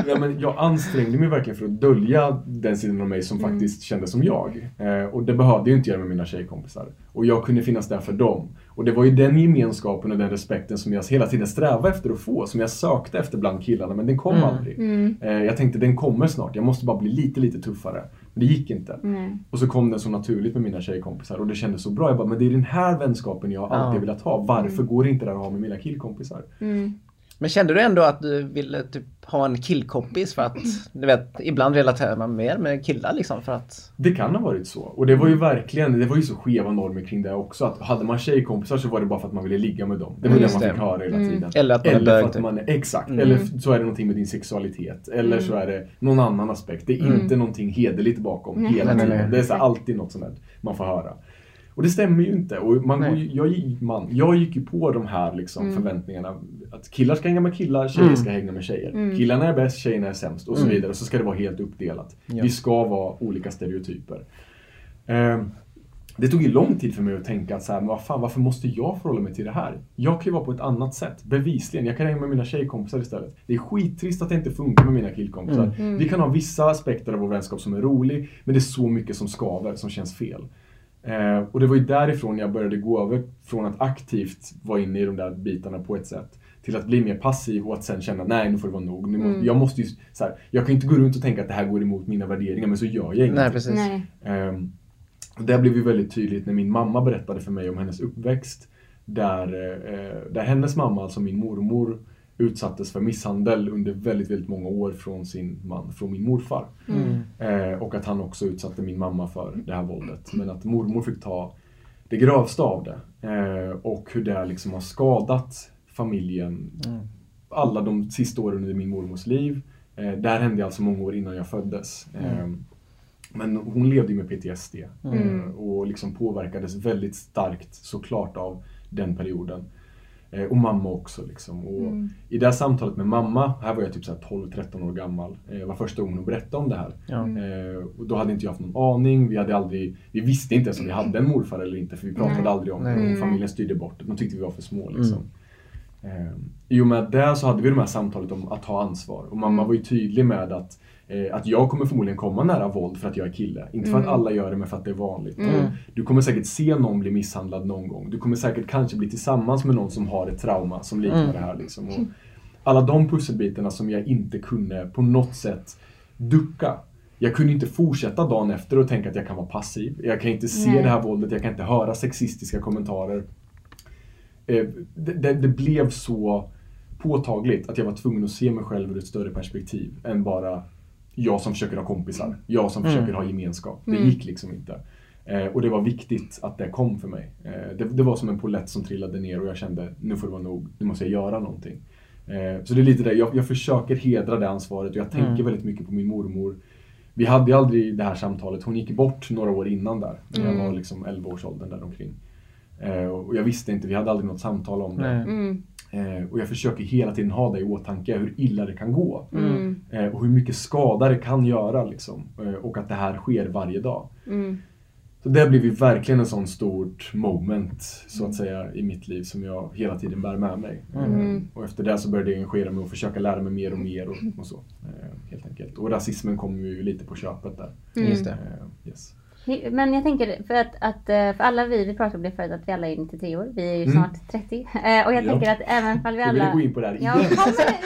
Ja, men jag ansträngde mig verkligen för att dölja den sidan av mig som Mm. faktiskt kändes som jag. Eh, och det behövde jag inte göra med mina tjejkompisar. Och jag kunde finnas där för dem. Och det var ju den gemenskapen och den respekten som jag hela tiden strävade efter att få, som jag sökte efter bland killarna, men den kom Mm. aldrig. Mm. Eh, jag tänkte den kommer snart, jag måste bara bli lite, lite tuffare. Men det gick inte. Nej. Och så kom den så naturligt med mina tjejkompisar och det kändes så bra. Jag bara, men det är den här vänskapen jag alltid Ja. velat ha. Varför går inte det att ha med mina killkompisar? Mm. Men kände du ändå att du ville typ ha en killkompis för att, du vet, ibland relaterar man mer med killar liksom för att... Det kan ha varit så. Och det var ju verkligen, det var ju så skeva normer kring det också. Att hade man tjejkompisar så var det bara för att man ville ligga med dem. Det var Mm, det man det. fick höra hela Mm. tiden. Eller att man är Eller bög, för att typ. man är, exakt. Mm. Eller så är det någonting med din sexualitet. Eller Mm. så är det någon annan aspekt. Det är Mm. inte någonting hederligt bakom Nej. hela nej, tiden. nej. Det är så här, alltid något sånt där man får höra. Och det stämmer ju inte. Och man jag, gick- man, jag gick ju på de här liksom Mm. förväntningarna. Att killar ska hänga med killar, tjejer Mm. ska hänga med tjejer. Mm. Killarna är bäst, tjejerna är sämst och så Mm. vidare. Och så ska det vara helt uppdelat. Ja. Vi ska vara olika stereotyper. Ehm, det tog ju lång tid för mig att tänka att så här, men vad fan, varför måste jag förhålla mig till det här? Jag kan ju vara på ett annat sätt, bevisligen. Jag kan hänga med mina tjejkompisar istället. Det är skittrist att det inte funkar med mina killkompisar. Mm. Mm. Vi kan ha vissa aspekter av vår vänskap som är rolig, men det är så mycket som skaver, som känns fel. Eh, och det var ju därifrån jag började gå över från att aktivt vara inne i de där bitarna på ett sätt till att bli mer passiv och att sen känna nej nu får det vara nog. Nu måste, Mm. Jag måste ju, så här, jag kan inte gå runt och tänka att det här går emot mina värderingar men så gör jag ingenting. Nej, precis. Nej. Ehm, och det blev ju väldigt tydligt när min mamma berättade för mig om hennes uppväxt. Där, eh, där hennes mamma, alltså min mormor, utsattes för misshandel under väldigt, väldigt många år från sin man, från min morfar. Mm. Eh, och att han också utsatte min mamma för det här våldet. Men att mormor fick ta det grövsta av det. Eh, och hur det liksom har skadat familjen Mm. alla de sista åren under min mormors liv. Eh, där hände alltså många år innan jag föddes. Eh, men hon levde ju med PTSD Mm. eh, och liksom påverkades väldigt starkt såklart av den perioden. Eh, och mamma också. Liksom. Och Mm. I det här samtalet med mamma, här var jag typ så här 12-13 år gammal, eh, var första gången hon berättade om det här. Eh, och då hade inte jag haft någon aning. Vi, hade aldrig, vi visste inte ens om vi hade en morfar eller inte för vi pratade Nej. aldrig om det. Och familjen styrde bort det. De tyckte vi var för små. Liksom. Eh, I och med det så hade vi det här samtalet om att ta ansvar. Och mamma Mm. var ju tydlig med att, eh, att jag kommer förmodligen komma nära våld för att jag är kille. Inte för att Mm. alla gör det men för att det är vanligt. Mm. Du kommer säkert se någon bli misshandlad någon gång. Du kommer säkert kanske bli tillsammans med någon som har ett trauma som liknar Mm. det här. Liksom. Och alla de pusselbitarna som jag inte kunde på något sätt ducka. Jag kunde inte fortsätta dagen efter och tänka att jag kan vara passiv. Jag kan inte se Nej. det här våldet, jag kan inte höra sexistiska kommentarer. Eh, Det, det, det blev så påtagligt att jag var tvungen att se mig själv ur ett större perspektiv än bara jag som försöker ha kompisar, jag som Mm. försöker ha gemenskap. Det Mm. gick liksom inte. Eh, och det var viktigt att det kom för mig. Eh, det, det var som en polett som trillade ner och jag kände nu får det vara nog, nu måste jag göra någonting. Eh, så det är lite det, jag, jag försöker hedra det ansvaret och jag tänker Mm. väldigt mycket på min mormor. Vi hade aldrig det här samtalet, hon gick bort några år innan där. När jag Mm. var liksom 11-årsåldern där omkring. Eh, och jag visste inte, vi hade aldrig något samtal om det. Mm. Eh, och jag försöker hela tiden ha det i åtanke, hur illa det kan gå. Mm. Eh, och hur mycket skada det kan göra liksom. Och att det här sker varje dag. Mm. Så det blev ju verkligen en sån stort moment, så att säga, i mitt liv som jag hela tiden bär med mig. Mm. Eh, och efter det så började jag engagera mig och försöka lära mig mer och mer och, och så. Helt enkelt. Och rasismen kom ju lite på köpet där. Mm. Just det. Yes. Men jag tänker för att, att eh, för alla vi, vi pratade om det förut att vi alla är 93 år. Vi är ju Mm. snart 30. Eh, Och jag Ja. tänker att även om vi Jag ville alla... gå in på det här igen.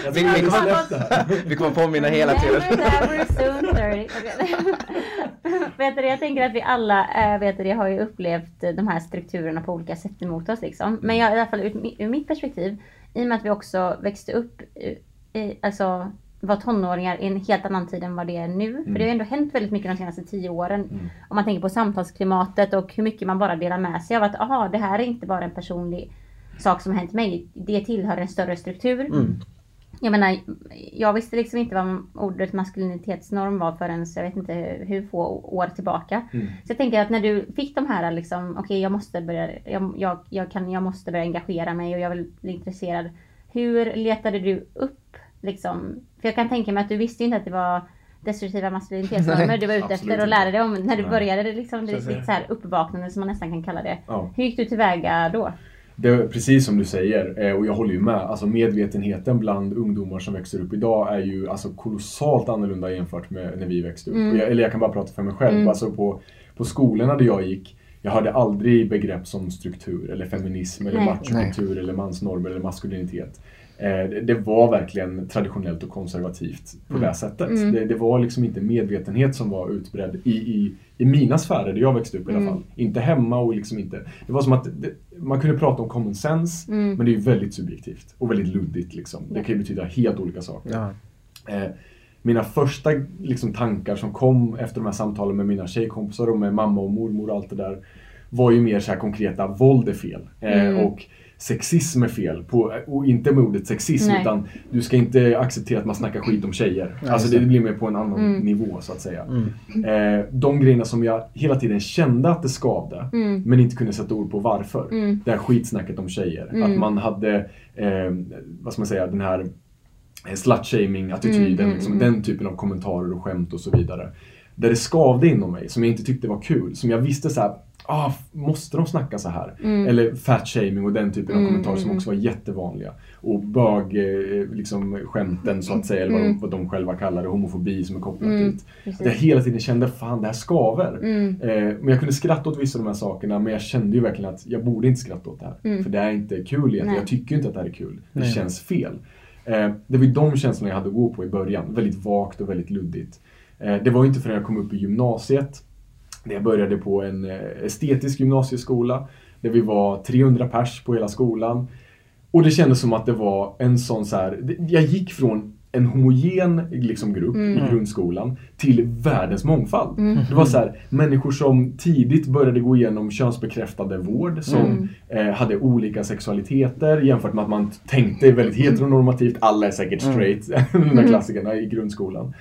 Jag Vi- jag kommer-. Vi påminna hela tiden. Never ever soon 30. vet du, jag tänker att vi alla äh, vet du, har ju upplevt eh, de här strukturerna på olika sätt emot oss. Liksom. Men jag, i alla fall ur, ur mitt perspektiv, i och med att vi också växte upp, eh, i, alltså var tonåringar i en helt annan tid än vad det är nu. För det har ju ändå hänt väldigt mycket de senaste tio åren. Mm. Om man tänker på samtalsklimatet och hur mycket man bara delar med sig av att aha, det här är inte bara en personlig sak som har hänt mig. Det tillhör en större struktur. Mm. Jag menar, jag visste liksom inte vad ordet maskulinitetsnorm var förrän jag vet inte hur få år tillbaka. Mm. Så jag tänker att när du fick de här liksom, okej jag måste börja, jag, jag, jag, kan, jag måste börja engagera mig och jag vill bli intresserad. Hur letade du upp liksom, för jag kan tänka mig att du visste inte att det var destruktiva maskulinitetsnormer du var ute efter och lärde dig om när du Nej. började det liksom, ditt så här uppvaknande som man nästan kan kalla det. Ja. Hur gick du tillväga då? Det är precis som du säger, eh, och jag håller ju med. Alltså medvetenheten bland ungdomar som växer upp idag är ju alltså kolossalt annorlunda jämfört med när vi växte upp. Mm. Jag, eller jag kan bara prata för mig själv. Mm. Alltså på, på skolorna där jag gick, jag hörde aldrig begrepp som struktur eller feminism eller machokultur eller mansnormer eller maskulinitet. Eh, det- var verkligen traditionellt och konservativt på Mm. det sättet. Mm. Det, det var liksom inte medvetenhet som var utbredd i, i, i mina sfärer där jag växte upp i alla Mm. fall. Inte hemma och liksom inte. Det var som att det, man kunde prata om common sense Mm. men det är ju väldigt subjektivt och väldigt luddigt. Liksom. Det kan ju betyda helt olika saker. Ja. Eh, mina första liksom, tankar som kom efter de här samtalen med mina tjejkompisar och med mamma och mormor och allt det där var ju mer så här konkreta, våld är fel. Eh, Mm. Och sexism är fel. På, och inte med ordet sexism Nej. utan du ska inte acceptera att man snackar skit om tjejer. Ja, alltså det det. blir mer på en annan Mm. nivå så att säga. Mm. Eh, de grejerna som jag hela tiden kände att det skavde Mm. men inte kunde sätta ord på varför. Mm. Det här skitsnacket om tjejer. Mm. Att man hade, eh, vad ska man säga, den här eh, slut-shaming-attityden. Mm, mm, liksom, mm. Den typen av kommentarer och skämt och så vidare. Där det skavde inom mig, som jag inte tyckte var kul. Som jag visste så här, ah, måste de snacka så här? Mm. Eller fat-shaming och den typen av Mm, kommentarer som mm, också var jättevanliga. Och bög, eh, liksom skämten så att säga, eller vad, Mm. de, vad de själva kallar det, homofobi som är kopplat Mm, dit. Att jag hela tiden kände, fan det här skaver. Mm. Eh, men jag kunde skratta åt vissa av de här sakerna, men jag kände ju verkligen att jag borde inte skratta åt det här. Mm. För det är inte kul egentligen. Nej. Jag tycker inte att det här är kul. Det Nej. känns fel. Eh, det var ju de känslorna jag hade att gå på i början. Väldigt vagt och väldigt luddigt. Eh, det var ju inte förrän jag kom upp i gymnasiet, när jag började på en eh, estetisk gymnasieskola, där vi var 300 pers på hela skolan. Och det kändes som att det var en sån så här, jag gick från en homogen liksom, grupp Mm. i grundskolan till världens mångfald. Mm. Det var så här, människor som tidigt började gå igenom könsbekräftande vård, som Mm. eh, hade olika sexualiteter jämfört med att man tänkte väldigt heteronormativt, alla är säkert Mm. straight, de där klassikerna i grundskolan.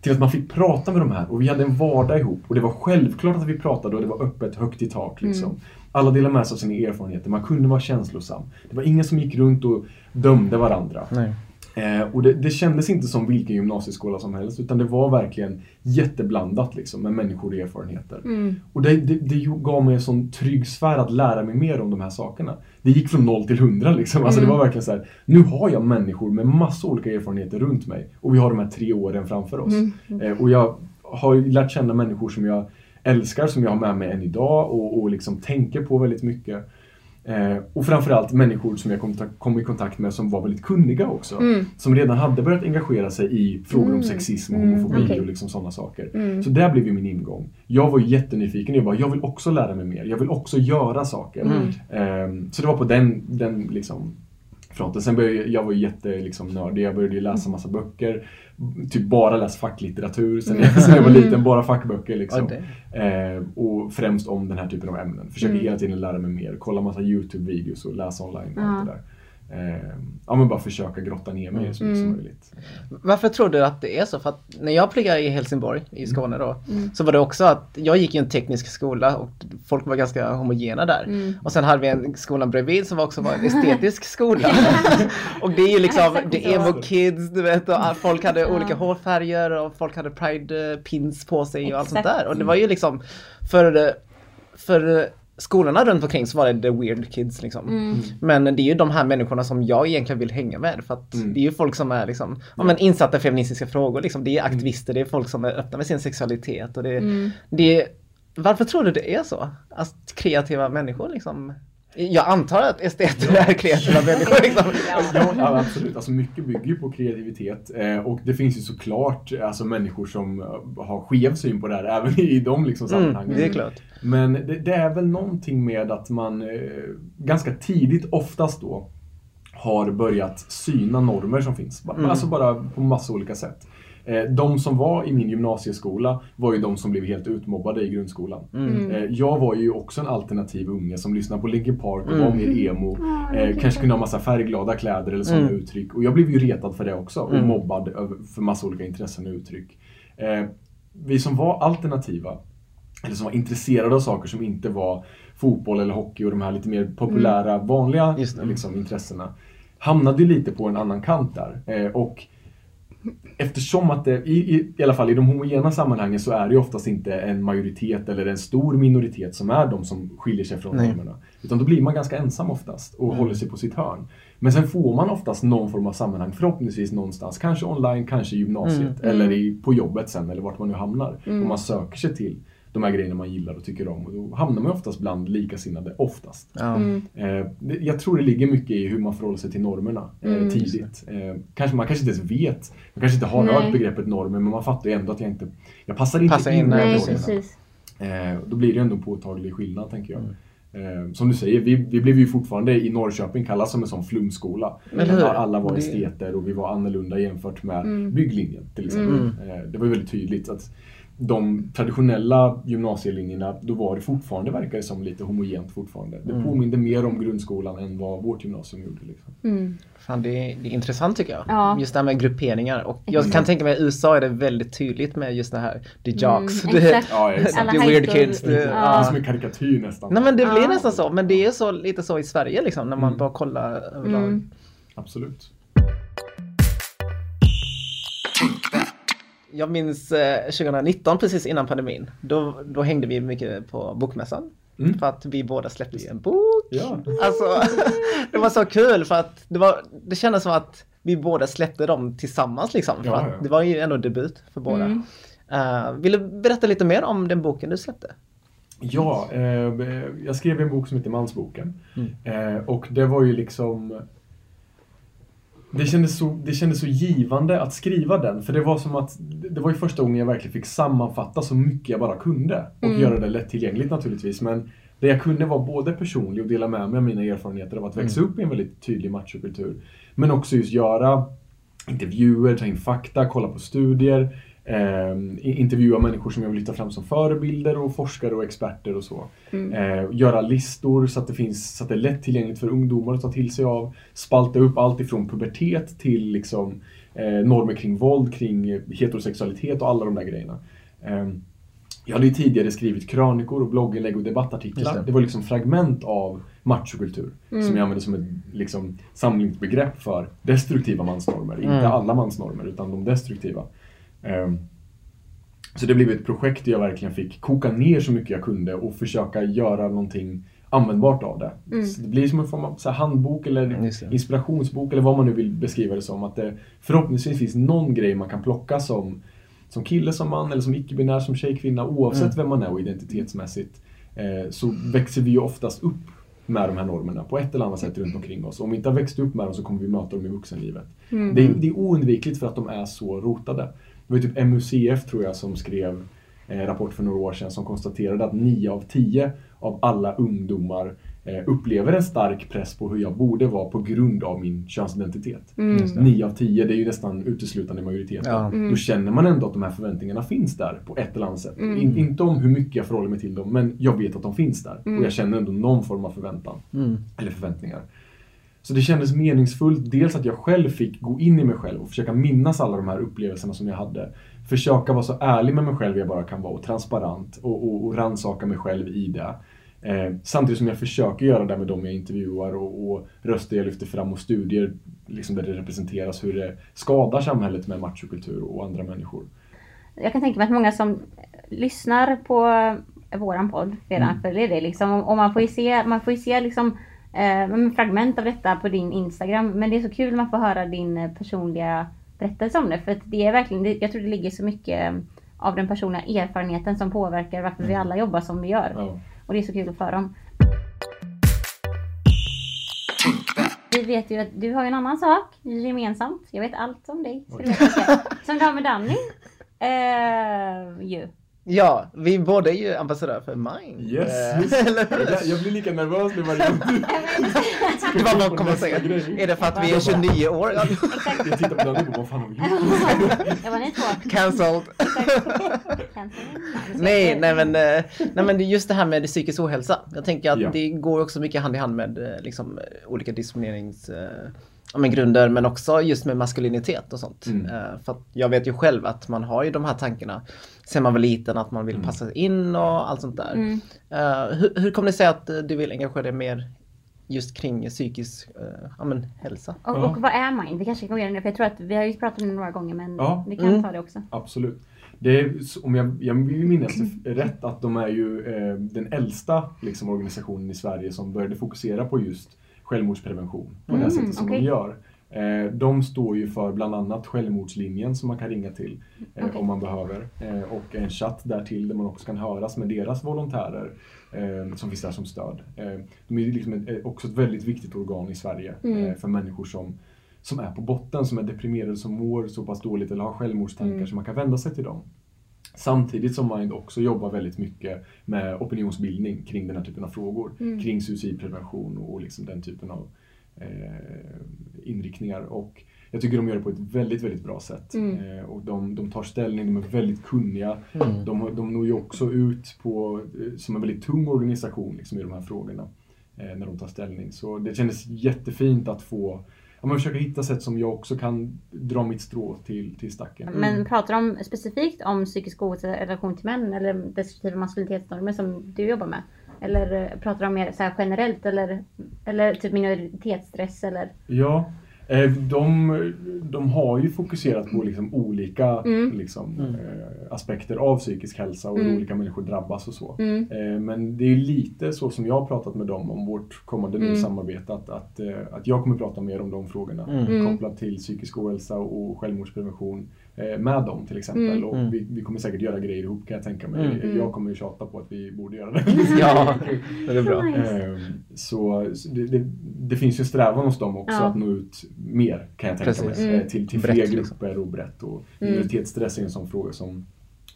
Till att man fick prata med de här och vi hade en vardag ihop och det var självklart att vi pratade och det var öppet, högt i tak. Liksom. Mm. Alla delade med sig av sina erfarenheter, man kunde vara känslosam. Det var ingen som gick runt och dömde varandra. Nej. Eh, och det, det kändes inte som vilken gymnasieskola som helst utan det var verkligen jätteblandat liksom, med människor och erfarenheter. Mm. Och det, det, det gav mig en sån trygg sfär att lära mig mer om de här sakerna. Det gick från noll till hundra liksom. Alltså Mm. det var verkligen så här. Nu har jag människor med massa olika erfarenheter runt mig. Och vi har de här tre åren framför oss. Mm. Eh, och jag har lärt känna människor som jag älskar, som jag har med mig än idag och, och liksom tänker på väldigt mycket. Eh, och framförallt människor som jag kom, i kontakt med som var väldigt kunniga också. Mm. Som redan hade börjat engagera sig i frågor om Mm. sexism och Mm, homofobi okej. och liksom sådana saker. Mm. Så där blev ju min ingång. Jag var jättenyfiken. Jag bara, jag vill också lära mig mer. Jag vill också göra saker. Mm. Ehm, så det var på den, den liksom, fronten. Sen började jag, jag var ju jätte liksom. Jag började ju läsa massa böcker. Typ bara läs facklitteratur sen jag, sen jag var liten. Bara fackböcker liksom. Ehm, och främst om den här typen av ämnen. Försöker Mm. hela tiden lära mig mer. Kolla massa YouTube-videos och läsa online och allt det där. Ehm, ja men bara försöka grotta ner mig så mycket som Mm. möjligt. Varför tror du att det är så? För att när jag pluggade i Helsingborg i Skåne då Mm. så var det också att jag gick i en teknisk skola och folk var ganska homogena där. Mm. Och sen hade vi en skola bredvid som också var en estetisk skola. och det är ju liksom, Exakt det är emo kids, du vet, och folk hade Ja. olika hårfärger och folk hade pride eh, pins på sig och allt sånt Exakt. där. Och det var ju liksom, för, för skolorna runt omkring så var det the weird kids liksom. Mm. Men det är ju de här människorna som jag egentligen vill hänga med för att Mm. det är ju folk som är liksom, ja, men insatta i feministiska frågor liksom. Det är aktivister, det är folk som är öppna med sin sexualitet och det, Mm. det varför tror du det är så? Att kreativa människor liksom jag antar att esteter är kreativa människor liksom. Ja, ja, absolut. Alltså mycket bygger ju på kreativitet. Eh, och det finns ju såklart alltså, människor som eh, har skev syn på det här, även i de liksom, sammanhangen. Mm, det är klart. Men det, det är väl någonting med att man eh, ganska tidigt, oftast då, har börjat syna normer som finns. Mm. Alltså bara på massa olika sätt. Eh, de som var i min gymnasieskola var ju de som blev helt utmobbade i grundskolan. Mm. Eh, jag var ju också en alternativ unge som lyssnade på Linkin Park och Mm. var mer emo. Okej. kanske kunde ha massa färgglada kläder eller sådana Mm. uttryck. Och jag blev ju retad för det också och Mm. mobbad för massa olika intressen och uttryck. Vi som var alternativa, eller som var intresserade av saker som inte var fotboll eller hockey och de här lite mer populära, vanliga liksom, intressena, hamnade ju lite på en annan kant där. Och Eftersom att det, i, i, i alla fall i de homogena sammanhangen så är det ju oftast inte en majoritet eller en stor minoritet som är de som skiljer sig från Nej. normerna. Utan då blir man ganska ensam oftast och håller sig på sitt hörn. Men sen får man oftast någon form av sammanhang, förhoppningsvis någonstans. Kanske online, kanske i gymnasiet Mm. eller i, på jobbet sen eller vart man nu hamnar. Mm. Och man söker sig till de här grejerna man gillar och tycker om. Och då hamnar man oftast bland likasinnade, oftast. Ja. Mm. Eh, jag tror det ligger mycket i hur man förhåller sig till normerna eh, Mm. tidigt. Eh, kanske, man kanske inte ens vet, man kanske inte har Nej. hört begreppet normer men man fattar ju ändå att jag inte, jag passar inte Passar in in, nej, precis. Eh, då blir det ändå en påtaglig skillnad tänker jag. Mm. Eh, som du säger, vi, vi blev ju fortfarande i Norrköping kallas som en sån flumskola. Där alla var esteter och vi var annorlunda jämfört med Mm. bygglinjen till exempel. Mm. Eh, det var ju väldigt tydligt att de traditionella gymnasielinjerna, då var det fortfarande, verkar det som, lite homogent fortfarande. Det Mm. påminde mer om grundskolan än vad vårt gymnasium gjorde. Liksom. Mm. Fan, det, är, det är intressant tycker jag. Ja. Just det här med grupperingar. Och jag Exakt. kan tänka mig i USA är det väldigt tydligt med just det här, the jocks. Mm, det, exakt. Ja, the weird kids. Det, Det Ja. är som en karikatyr nästan. Nej men det blir Ja. nästan så. Men det är så, lite så i Sverige liksom när man Mm. bara kollar överlag. Mm. Absolut. Jag minns eh, 2019 precis innan pandemin. Då, då hängde vi mycket på bokmässan. Mm. För att vi båda släppte ju en bok. Ja. Alltså, det var så kul för att det, var, det kändes som att vi båda släppte dem tillsammans liksom. För Ja, att ja. Det var ju ändå debut för båda. Mm. Eh, vill du berätta lite mer om den boken du släppte? Ja, eh, jag skrev en bok som heter Mansboken. Mm. Eh, och det var ju liksom... Det kändes, så, det kändes så givande att skriva den, för det var som att det var ju första gången jag verkligen fick sammanfatta så mycket jag bara kunde. Och Mm. göra det lättillgängligt naturligtvis. Men det jag kunde var både personlig och dela med mig av mina erfarenheter av att växa upp i en väldigt tydlig machokultur. Men också just göra intervjuer, ta in fakta, kolla på studier. Eh, intervjua människor som jag vill lyfta fram som förebilder och forskare och experter och så. Mm. Eh, göra listor så att, det finns, så att det är lättillgängligt för ungdomar att ta till sig av. Spalta upp allt ifrån pubertet till liksom, eh, normer kring våld, kring eh, heterosexualitet och alla de där grejerna. Eh, jag hade ju tidigare skrivit krönikor och blogginlägg och debattartiklar. det. Det. var liksom fragment av machokultur Mm. som jag använde som ett liksom, samlingsbegrepp för destruktiva mansnormer. Mm. Inte alla mansnormer, utan de destruktiva. Ehm, så det blev ett projekt där jag verkligen fick koka ner så mycket jag kunde och försöka göra någonting användbart av det. Mm. Så det blir som en form av så här, handbok eller inspirationsbok eller vad man nu vill beskriva det som. Att det förhoppningsvis finns någon grej man kan plocka som, som kille, som man eller som icke-binär, som tjej, kvinna oavsett Mm. vem man är och identitetsmässigt. Eh, så växer vi ju oftast upp med de här normerna på ett eller annat sätt runt omkring oss. Om vi inte har växt upp med dem så kommer vi möta dem i vuxenlivet. Mm. Det, är, det är oundvikligt för att de är så rotade. Det var typ MUCF tror jag som skrev en rapport för några år sedan som konstaterade att 9 av 10 av alla ungdomar eh, upplever en stark press på hur jag borde vara på grund av min könsidentitet. Mm. Just det. 9 av 10, det är ju nästan uteslutande majoriteten. Ja. Mm. Då känner man ändå att de här förväntningarna finns där på ett eller annat sätt. Mm. In, inte om hur mycket jag förhåller mig till dem, men jag vet att de finns där. Mm. Och jag känner ändå någon form av förväntan. Mm. Eller förväntningar. Så det kändes meningsfullt, dels att jag själv fick gå in i mig själv och försöka minnas alla de här upplevelserna som jag hade. Försöka vara så ärlig med mig själv jag bara kan vara och transparent och, och, och rannsaka mig själv i det. Eh, samtidigt som jag försöker göra det med dem jag intervjuar och, och röster jag lyfter fram och studier liksom där det representeras hur det skadar samhället med machokultur och andra människor. Jag kan tänka mig att många som lyssnar på våran podd redan Mm. följer det liksom. Och man får ju se, man får se liksom eh, men fragment av detta på din Instagram. Men det är så kul när man får höra din eh, personliga berättelse om det. För att det är verkligen, jag tror det ligger så mycket eh, av den personliga erfarenheten som påverkar varför vi alla jobbar som vi gör. Ja. Och det är så kul att höra om. Vi vet ju att du har en annan sak gemensamt. Jag vet allt om dig. Som du har med Danny. Eh, ju. Ja, vi båda är ju ambassadör för Mind. Yes, Eh, just det. Jag- Jag blir lika nervös nu varje gång du Det var vad kommer jag säga. Grej. Är det för att vi är 29 år? Exakt. Jag tittar på den och bara, vad fan har vi gjort? Det var ni två. Cancelled. Cancel. Nej, nej men, eh, nej men det är just det här med psykisk ohälsa. Jag tänker att Ja. det går också mycket hand i hand med eh, liksom, eh, olika diskriminerings eh, ja, men grunder men också just med maskulinitet och sånt. Mm. Eh, För att jag vet ju själv att man har ju de här tankarna sen man var liten att man vill Mm. passa in och allt sånt där. Mm. Eh, hur, hur kommer det sig att eh, du vill engagera dig mer just kring psykisk eh, ja, men, hälsa? Och, Ja. och vad är Mind? Vi kanske kan gå igenom det för jag tror att vi har ju pratat om det några gånger men Ja. vi kan Mm. ta det också. Absolut. Det är, om jag, jag vill minnas det rätt att de är ju eh, den äldsta liksom, organisationen i Sverige som började fokusera på just självmordsprevention på det Mm, sättet som okej. de gör. Eh, de står ju för bland annat självmordslinjen som man kan ringa till eh, Okej. om man behöver. Eh, och en chatt där till där man också kan höras med deras volontärer som finns där som stöd. De är liksom också ett väldigt viktigt organ i Sverige Mm. för människor som som är på botten, som är deprimerade, som mår så pass dåligt eller har självmordstankar Mm. så man kan vända sig till dem. Samtidigt som Mind också jobbar väldigt mycket med opinionsbildning kring den här typen av frågor. Mm. Kring suicidprevention och liksom den typen av inriktningar. Och jag tycker de gör det på ett väldigt, väldigt bra sätt. Mm. Eh, och de, de tar ställning, de är väldigt kunniga. Mm. De, de når ju också ut på, eh, som en väldigt tung organisation liksom, i de här frågorna. Eh, när de tar ställning. Så det kändes jättefint att få ja, men försöka hitta sätt som jag också kan dra mitt strå till, till stacken. Men pratar de specifikt om psykisk ohälsa i relation till män eller destruktiva maskulinitetsnormer som du jobbar med? Eller eh, pratar de mer så här generellt eller, eller typ minoritetsstress eller? Ja, eh, de, de har ju fokuserat på liksom olika Mm. liksom, Mm. eh, aspekter av psykisk hälsa och hur Mm. olika människor drabbas och så. Mm. Men det är lite så som jag har pratat med dem om vårt kommande Mm. samarbete, att, att, att jag kommer prata mer om de frågorna Mm. kopplat till psykisk ohälsa och självmordsprevention med dem till exempel. Mm. Och Mm. vi, vi kommer säkert göra grejer ihop kan jag tänka mig. Mm. Mm. Jag kommer ju tjata på att vi borde göra det. Ja, det är bra. Ehm, Så så det, det, det finns ju en strävan hos dem också Ja. att nå ut mer kan jag tänka Precis. mig. Mm. eh, Till, till Brett, fler liksom. grupper och brett. Och Mm. minoritetsstress är en sån fråga som,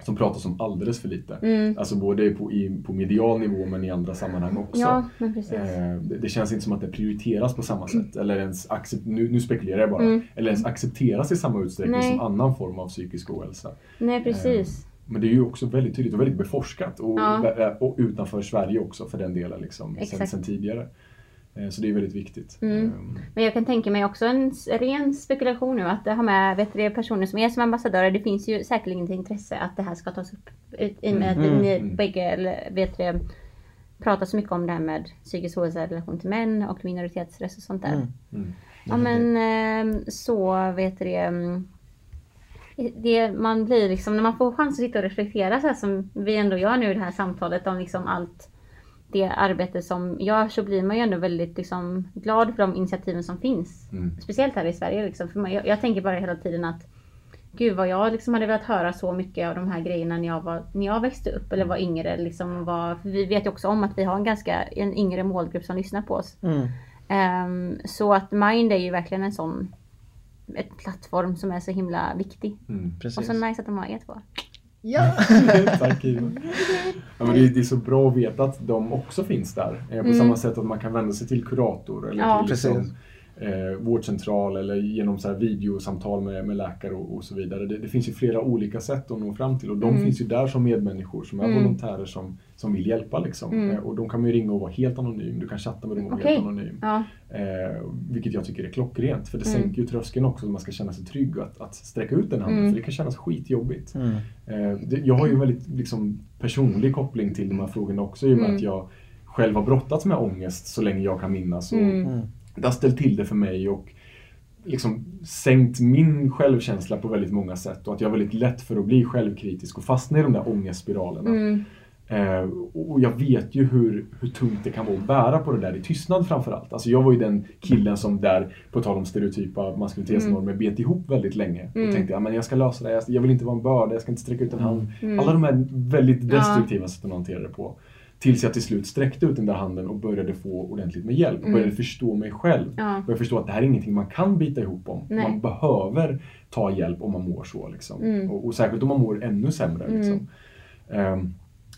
som pratas om alldeles för lite. Mm. Alltså både på, i, på medial nivå men i andra sammanhang också. Ja. Eh, det, det känns inte som att det prioriteras på samma sätt. Eller ens accept, nu, nu spekulerar jag bara. Mm. Eller ens accepteras i samma utsträckning Nej. som annan form av psykisk ohälsa. Nej, precis. Men det är ju också väldigt tydligt och väldigt beforskat. Och, Ja. och utanför Sverige också för den delen. Liksom, sen, sen tidigare. Eh, Så det är väldigt viktigt. Mm. Ehm, Men jag kan tänka mig också en ren spekulation nu att ha med vet du, personer som är som ambassadörer. Det finns ju säkerligen ett intresse att det här ska tas upp. I och med att Mm. ni Mm. bägge vet du, pratar så mycket om det här med psykisk ohälsa i relation till män och minoritetsstress och sånt där. Mm. mm. Ja men ehm, så vet du det. mm, det. Man blir liksom, när man får chans att sitta och reflektera så här som vi ändå gör nu i det här samtalet om liksom allt det arbete som görs så blir man ju ändå väldigt liksom, glad för de initiativen som finns. Mm. Speciellt här i Sverige. Liksom. För man, jag, jag tänker bara hela tiden att Gud vad jag liksom hade velat höra så mycket av de här grejerna när jag, var, när jag växte upp eller var yngre. Liksom var, för vi vet ju också om att vi har en ganska en yngre målgrupp som lyssnar på oss. Mm. Ehm, så att Mind är ju verkligen en sån ett plattform som är så himla viktig. Mm. Och så nice att de har er två. Ja. Tack Ina. Ja, men det, är, det är så bra att veta att de också finns där. Eh, På Mm. samma sätt att man kan vända sig till kurator eller Ja. till liksom. Eh, vårdcentral eller genom så här videosamtal med, med läkare och, och så vidare. Det, det finns ju flera olika sätt att nå fram till och de Mm. finns ju där som medmänniskor som är Mm. volontärer som, som vill hjälpa. Liksom. Mm. Eh, och de kan man ju ringa och vara helt anonym. Du kan chatta med dem och vara Okej. helt anonym. Ja. Eh, vilket jag tycker är klockrent för det Mm. sänker ju tröskeln också så man ska känna sig trygg att, att sträcka ut den handen Mm. för det kan kännas skitjobbigt. Mm. Eh, det, jag har ju en väldigt liksom, personlig koppling till de här frågorna också i och med Mm. att jag själv har brottats med ångest så länge jag kan minnas. Och. Det har ställt till det för mig och liksom sänkt min självkänsla på väldigt många sätt och att jag har väldigt lätt för att bli självkritisk och fastna i de där ångestspiralerna. Mm. Eh, och jag vet ju hur, hur tungt det kan vara att bära på det där i tystnad framförallt. Alltså jag var ju den killen som där, på tal om stereotypa maskulinitetsnormer, bet ihop väldigt länge. Mm. Och tänkte, ja, men jag ska lösa det, jag, vill inte vara en börda, jag ska inte sträcka ut en hand. Mm. Alla de här väldigt Ja. destruktiva sätten att hantera det på. Tills jag till slut sträckte ut den där handen och började få ordentligt med hjälp. Mm. Började förstå mig själv. Ja. Började förstå att det här är ingenting man kan bita ihop om. Nej. Man behöver ta hjälp om man mår så. Liksom. Mm. Och, och särskilt om man mår ännu sämre. Mm. Liksom. Ehm,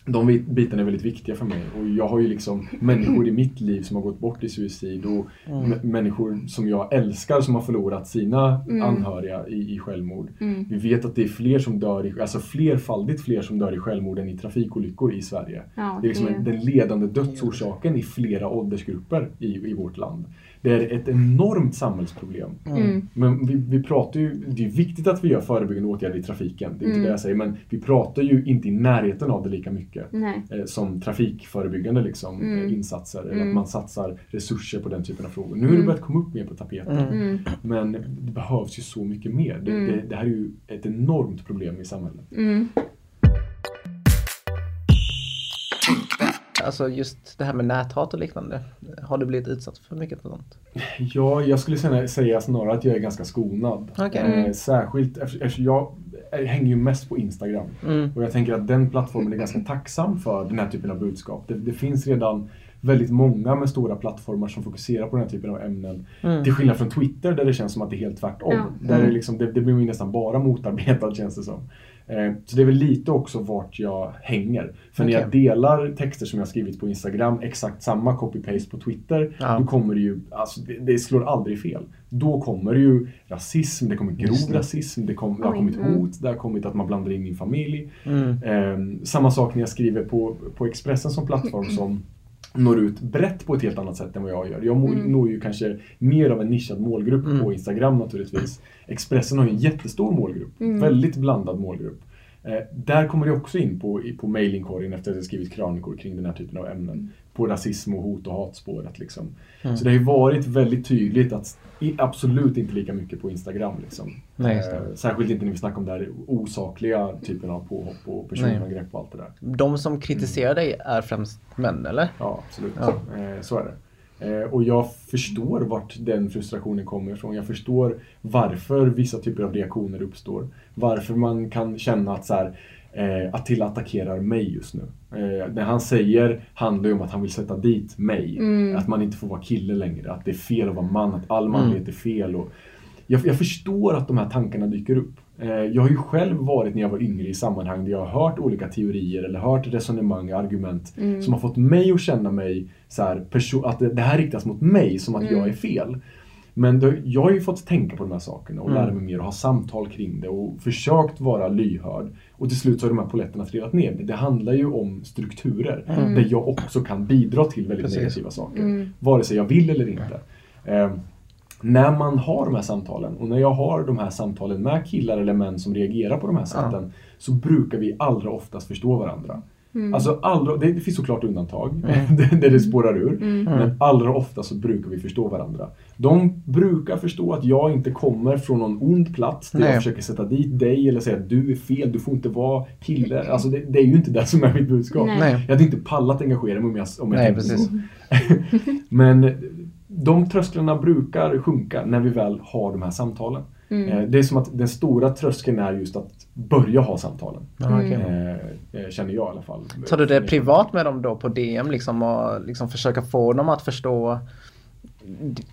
de bit- bitarna är väldigt viktiga för mig och jag har ju liksom människor i mitt liv som har gått bort i suicid och m- människor som jag älskar som har förlorat sina anhöriga i, i självmord. Mm. Vi vet att det är fler som dör, i, alltså flerfaldigt fler som dör i självmord än i trafikolyckor i Sverige. Ja, Det är liksom det- en- den ledande dödsorsaken i flera åldersgrupper i, i vårt land. Det är ett enormt samhällsproblem. Mm. Men vi, vi pratar ju, det är viktigt att vi gör förebyggande åtgärder i trafiken, det är inte Mm. det jag säger, men vi pratar ju inte i närheten av det lika mycket eh, som trafikförebyggande liksom, Mm. eh, insatser, eller Mm. att man satsar resurser på den typen av frågor. Nu har det Mm. börjat komma upp mer på tapeten, Mm. men det behövs ju så mycket mer. Det, Mm. det, det här är ju ett enormt problem i samhället. Alltså just det här med näthat och liknande. Har du blivit utsatt för mycket för sånt? Ja, jag skulle säga, snarare att jag är ganska skonad. Okej. Eh, särskilt eftersom jag eh, hänger ju mest på Instagram. Mm. Och jag tänker att den plattformen är ganska tacksam för den här typen av budskap. Det, det finns redan väldigt många med stora plattformar som fokuserar på den här typen av ämnen. Mm. Till skillnad från Twitter där det känns som att det är helt tvärtom. Ja. Där Mm. det, liksom, det, det blir ju nästan bara motarbetad känns det som. Eh, så det är väl lite också vart jag hänger. För när jag delar texter som jag skrivit på Instagram, exakt samma copy-paste på Twitter, Ja. då kommer det ju, alltså det, det slår aldrig fel. Då kommer det ju rasism, det kommer grov det. rasism, det, kom, det har kommit mm. hot, det har kommit att man blandar in min familj. Mm. Eh, samma sak när jag skriver på, på Expressen som plattform som når ut brett på ett helt annat sätt än vad jag gör. Jag Mm. når ju kanske mer av en nischad målgrupp Mm. på Instagram naturligtvis. Expressen har ju en jättestor målgrupp, Mm. väldigt blandad målgrupp. Eh, där kommer det också in på, på mailinkorgen efter att jag skrivit krönikor kring den här typen av ämnen. På rasism och hot och hatspåret. Liksom. Mm. Så det har ju varit väldigt tydligt att absolut inte lika mycket på Instagram. Liksom. Nej. Eh, särskilt inte när vi snackar om den osakliga typen av påhopp och personangrepp och allt det där. De som kritiserar dig är främst män, eller? Ja, absolut. Ja. Eh, så är det. Eh, och jag förstår vart den frustrationen kommer ifrån. Jag förstår varför vissa typer av reaktioner uppstår. Varför man kan känna att så här, eh, Attila attackerar mig just nu. Eh, det han säger handlar ju om att han vill sätta dit mig. Mm. Att man inte får vara kille längre. Att det är fel att vara man. Att all manlighet är fel. Och jag, jag förstår att de här tankarna dyker upp. Eh, Jag har ju själv varit när jag var yngre i sammanhang där jag har hört olika teorier eller hört resonemang, argument Mm. som har fått mig att känna mig så här, att det, här riktas mot mig som att Mm. jag är fel. Men då, jag har ju fått tänka på de här sakerna och Mm. lära mig mer och ha samtal kring det och försökt vara lyhörd. Och till slut så har de här poletterna trillat ner. Det, handlar ju om strukturer Mm. där jag också kan bidra till väldigt Precis. negativa saker. Mm. Vare sig jag vill eller inte. När man har de här samtalen och när jag har de här samtalen med killar eller män som reagerar på de här sätten så brukar vi allra oftast förstå varandra. Mm. Alltså allra, det, finns såklart undantag där det spårar ur. Mm. Men allra ofta så brukar vi förstå varandra. De brukar förstå att jag inte kommer från någon ond plats där Nej. jag försöker sätta dit dig eller säga att du är fel, du får inte vara kille. Alltså det, det är ju inte det som är mitt budskap. Nej. Nej. Jag hade inte pallat engagera mig om jag, om jag Nej, tänkte precis. så. Men de trösklarna brukar sjunka när vi väl har de här samtalen. Mm. Eh, Det är som att den stora tröskeln är just att börja ha samtalen. Okej. Eh, eh, Känner jag i alla fall. Tar du det privat med dem då på DM liksom och liksom försöka få dem att förstå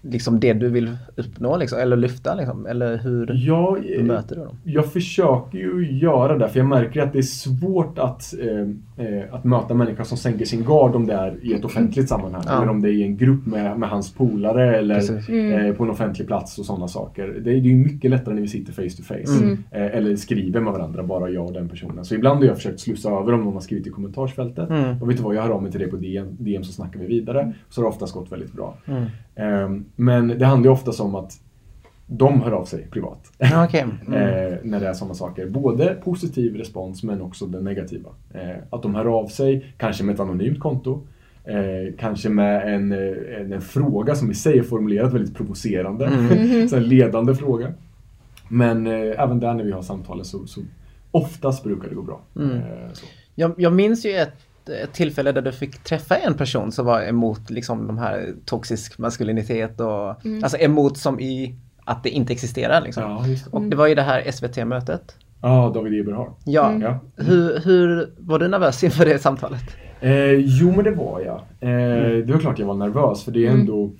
liksom det du vill uppnå liksom, eller lyfta liksom? Eller hur Ja, eh, bemöter du dem? jag försöker ju göra det, för jag märker att det är svårt att, eh, eh, att möta människor som sänker sin gard om det är i ett offentligt sammanhang. Ja. Eller om det är i en grupp med, med hans polare eller. Mm. eh, på en offentlig plats och sådana saker. Det är det är ju mycket lättare när vi sitter face to face. Mm. Eh, eller skriver med varandra, bara jag och den personen. Så ibland har jag försökt slussa över om någon har skrivit i kommentarsfältet. Mm. Och vet du vad, jag hör av mig till dig på DM, DM så snackar vi vidare. Så har det oftast gått väldigt bra. Mm. Eh, men det handlar ju ofta om att de hör av sig privat. Ja, Okej. Mm. Eh, när det är sådana saker. Både positiv respons men också den negativa. Eh, att de hör av sig, kanske med ett anonymt konto. Eh, kanske med en, eh, en, en fråga som i sig är formulerat väldigt provocerande. Mm. så en ledande fråga. Men eh, även där när vi har samtalen så, så oftast brukar det gå bra. Mm. Eh, så. Jag, jag minns ju ett, ett tillfälle där du fick träffa en person som var emot liksom de här toxisk maskulinitet och Mm. alltså emot som i att det inte existerar liksom. Ja, just det. Och det var ju det här SVT-mötet. Ja, David Eberhard. Ja. Mm. Ja. Hur, hur var du nervös inför det samtalet? Eh, jo, men det var jag. Eh, Det var klart jag var nervös för det är Mm. ändå Eh,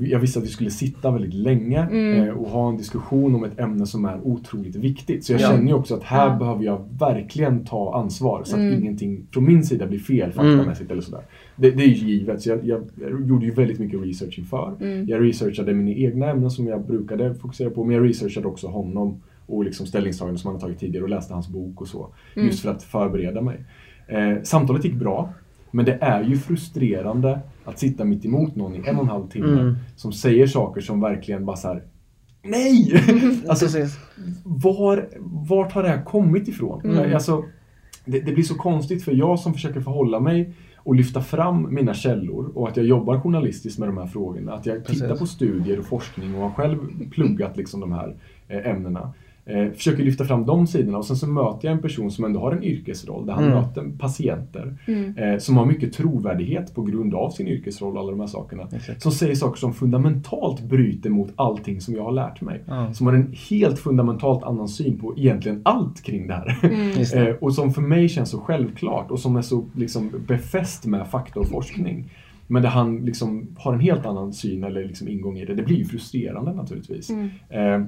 jag visste att vi skulle sitta väldigt länge Mm. eh, och ha en diskussion om ett ämne som är otroligt viktigt. Så jag Ja. känner ju också att här Ja. behöver jag verkligen ta ansvar så att Mm. ingenting från min sida blir fel faktamässigt eller sådär. Det, det är ju givet, så jag, jag, jag gjorde ju väldigt mycket research inför. Mm. Jag researchade mina egna ämnen som jag brukade fokusera på, men jag researchade också honom och liksom ställningstaganden som han har tagit tidigare och läste hans bok och så. Mm. Just för att förbereda mig. Eh, samtalet gick bra, men det är ju frustrerande att sitta mitt emot någon i en och en halv timme Mm. som säger saker som verkligen bara såhär Nej! alltså, Precis. var, vart har det här kommit ifrån? Mm. Alltså, det, det blir så konstigt för jag som försöker förhålla mig och lyfta fram mina källor och att jag jobbar journalistiskt med de här frågorna. Att jag tittar Precis. på studier och forskning och har själv pluggat liksom de här eh, ämnena. Eh, försöker lyfta fram de sidorna och sen så möter jag en person som ändå har en yrkesroll där han Mm. möter patienter Mm. eh, som har mycket trovärdighet på grund av sin yrkesroll och alla de här sakerna. Exakt. Som säger saker som fundamentalt bryter mot allting som jag har lärt mig. Ja. Som har en helt fundamentalt annan syn på egentligen allt kring det här. Mm. Eh, och som för mig känns så självklart och som är så liksom befäst med fakta och forskning. Men där han liksom har en helt annan syn eller liksom ingång i det. Det blir ju frustrerande naturligtvis. Mm. Eh,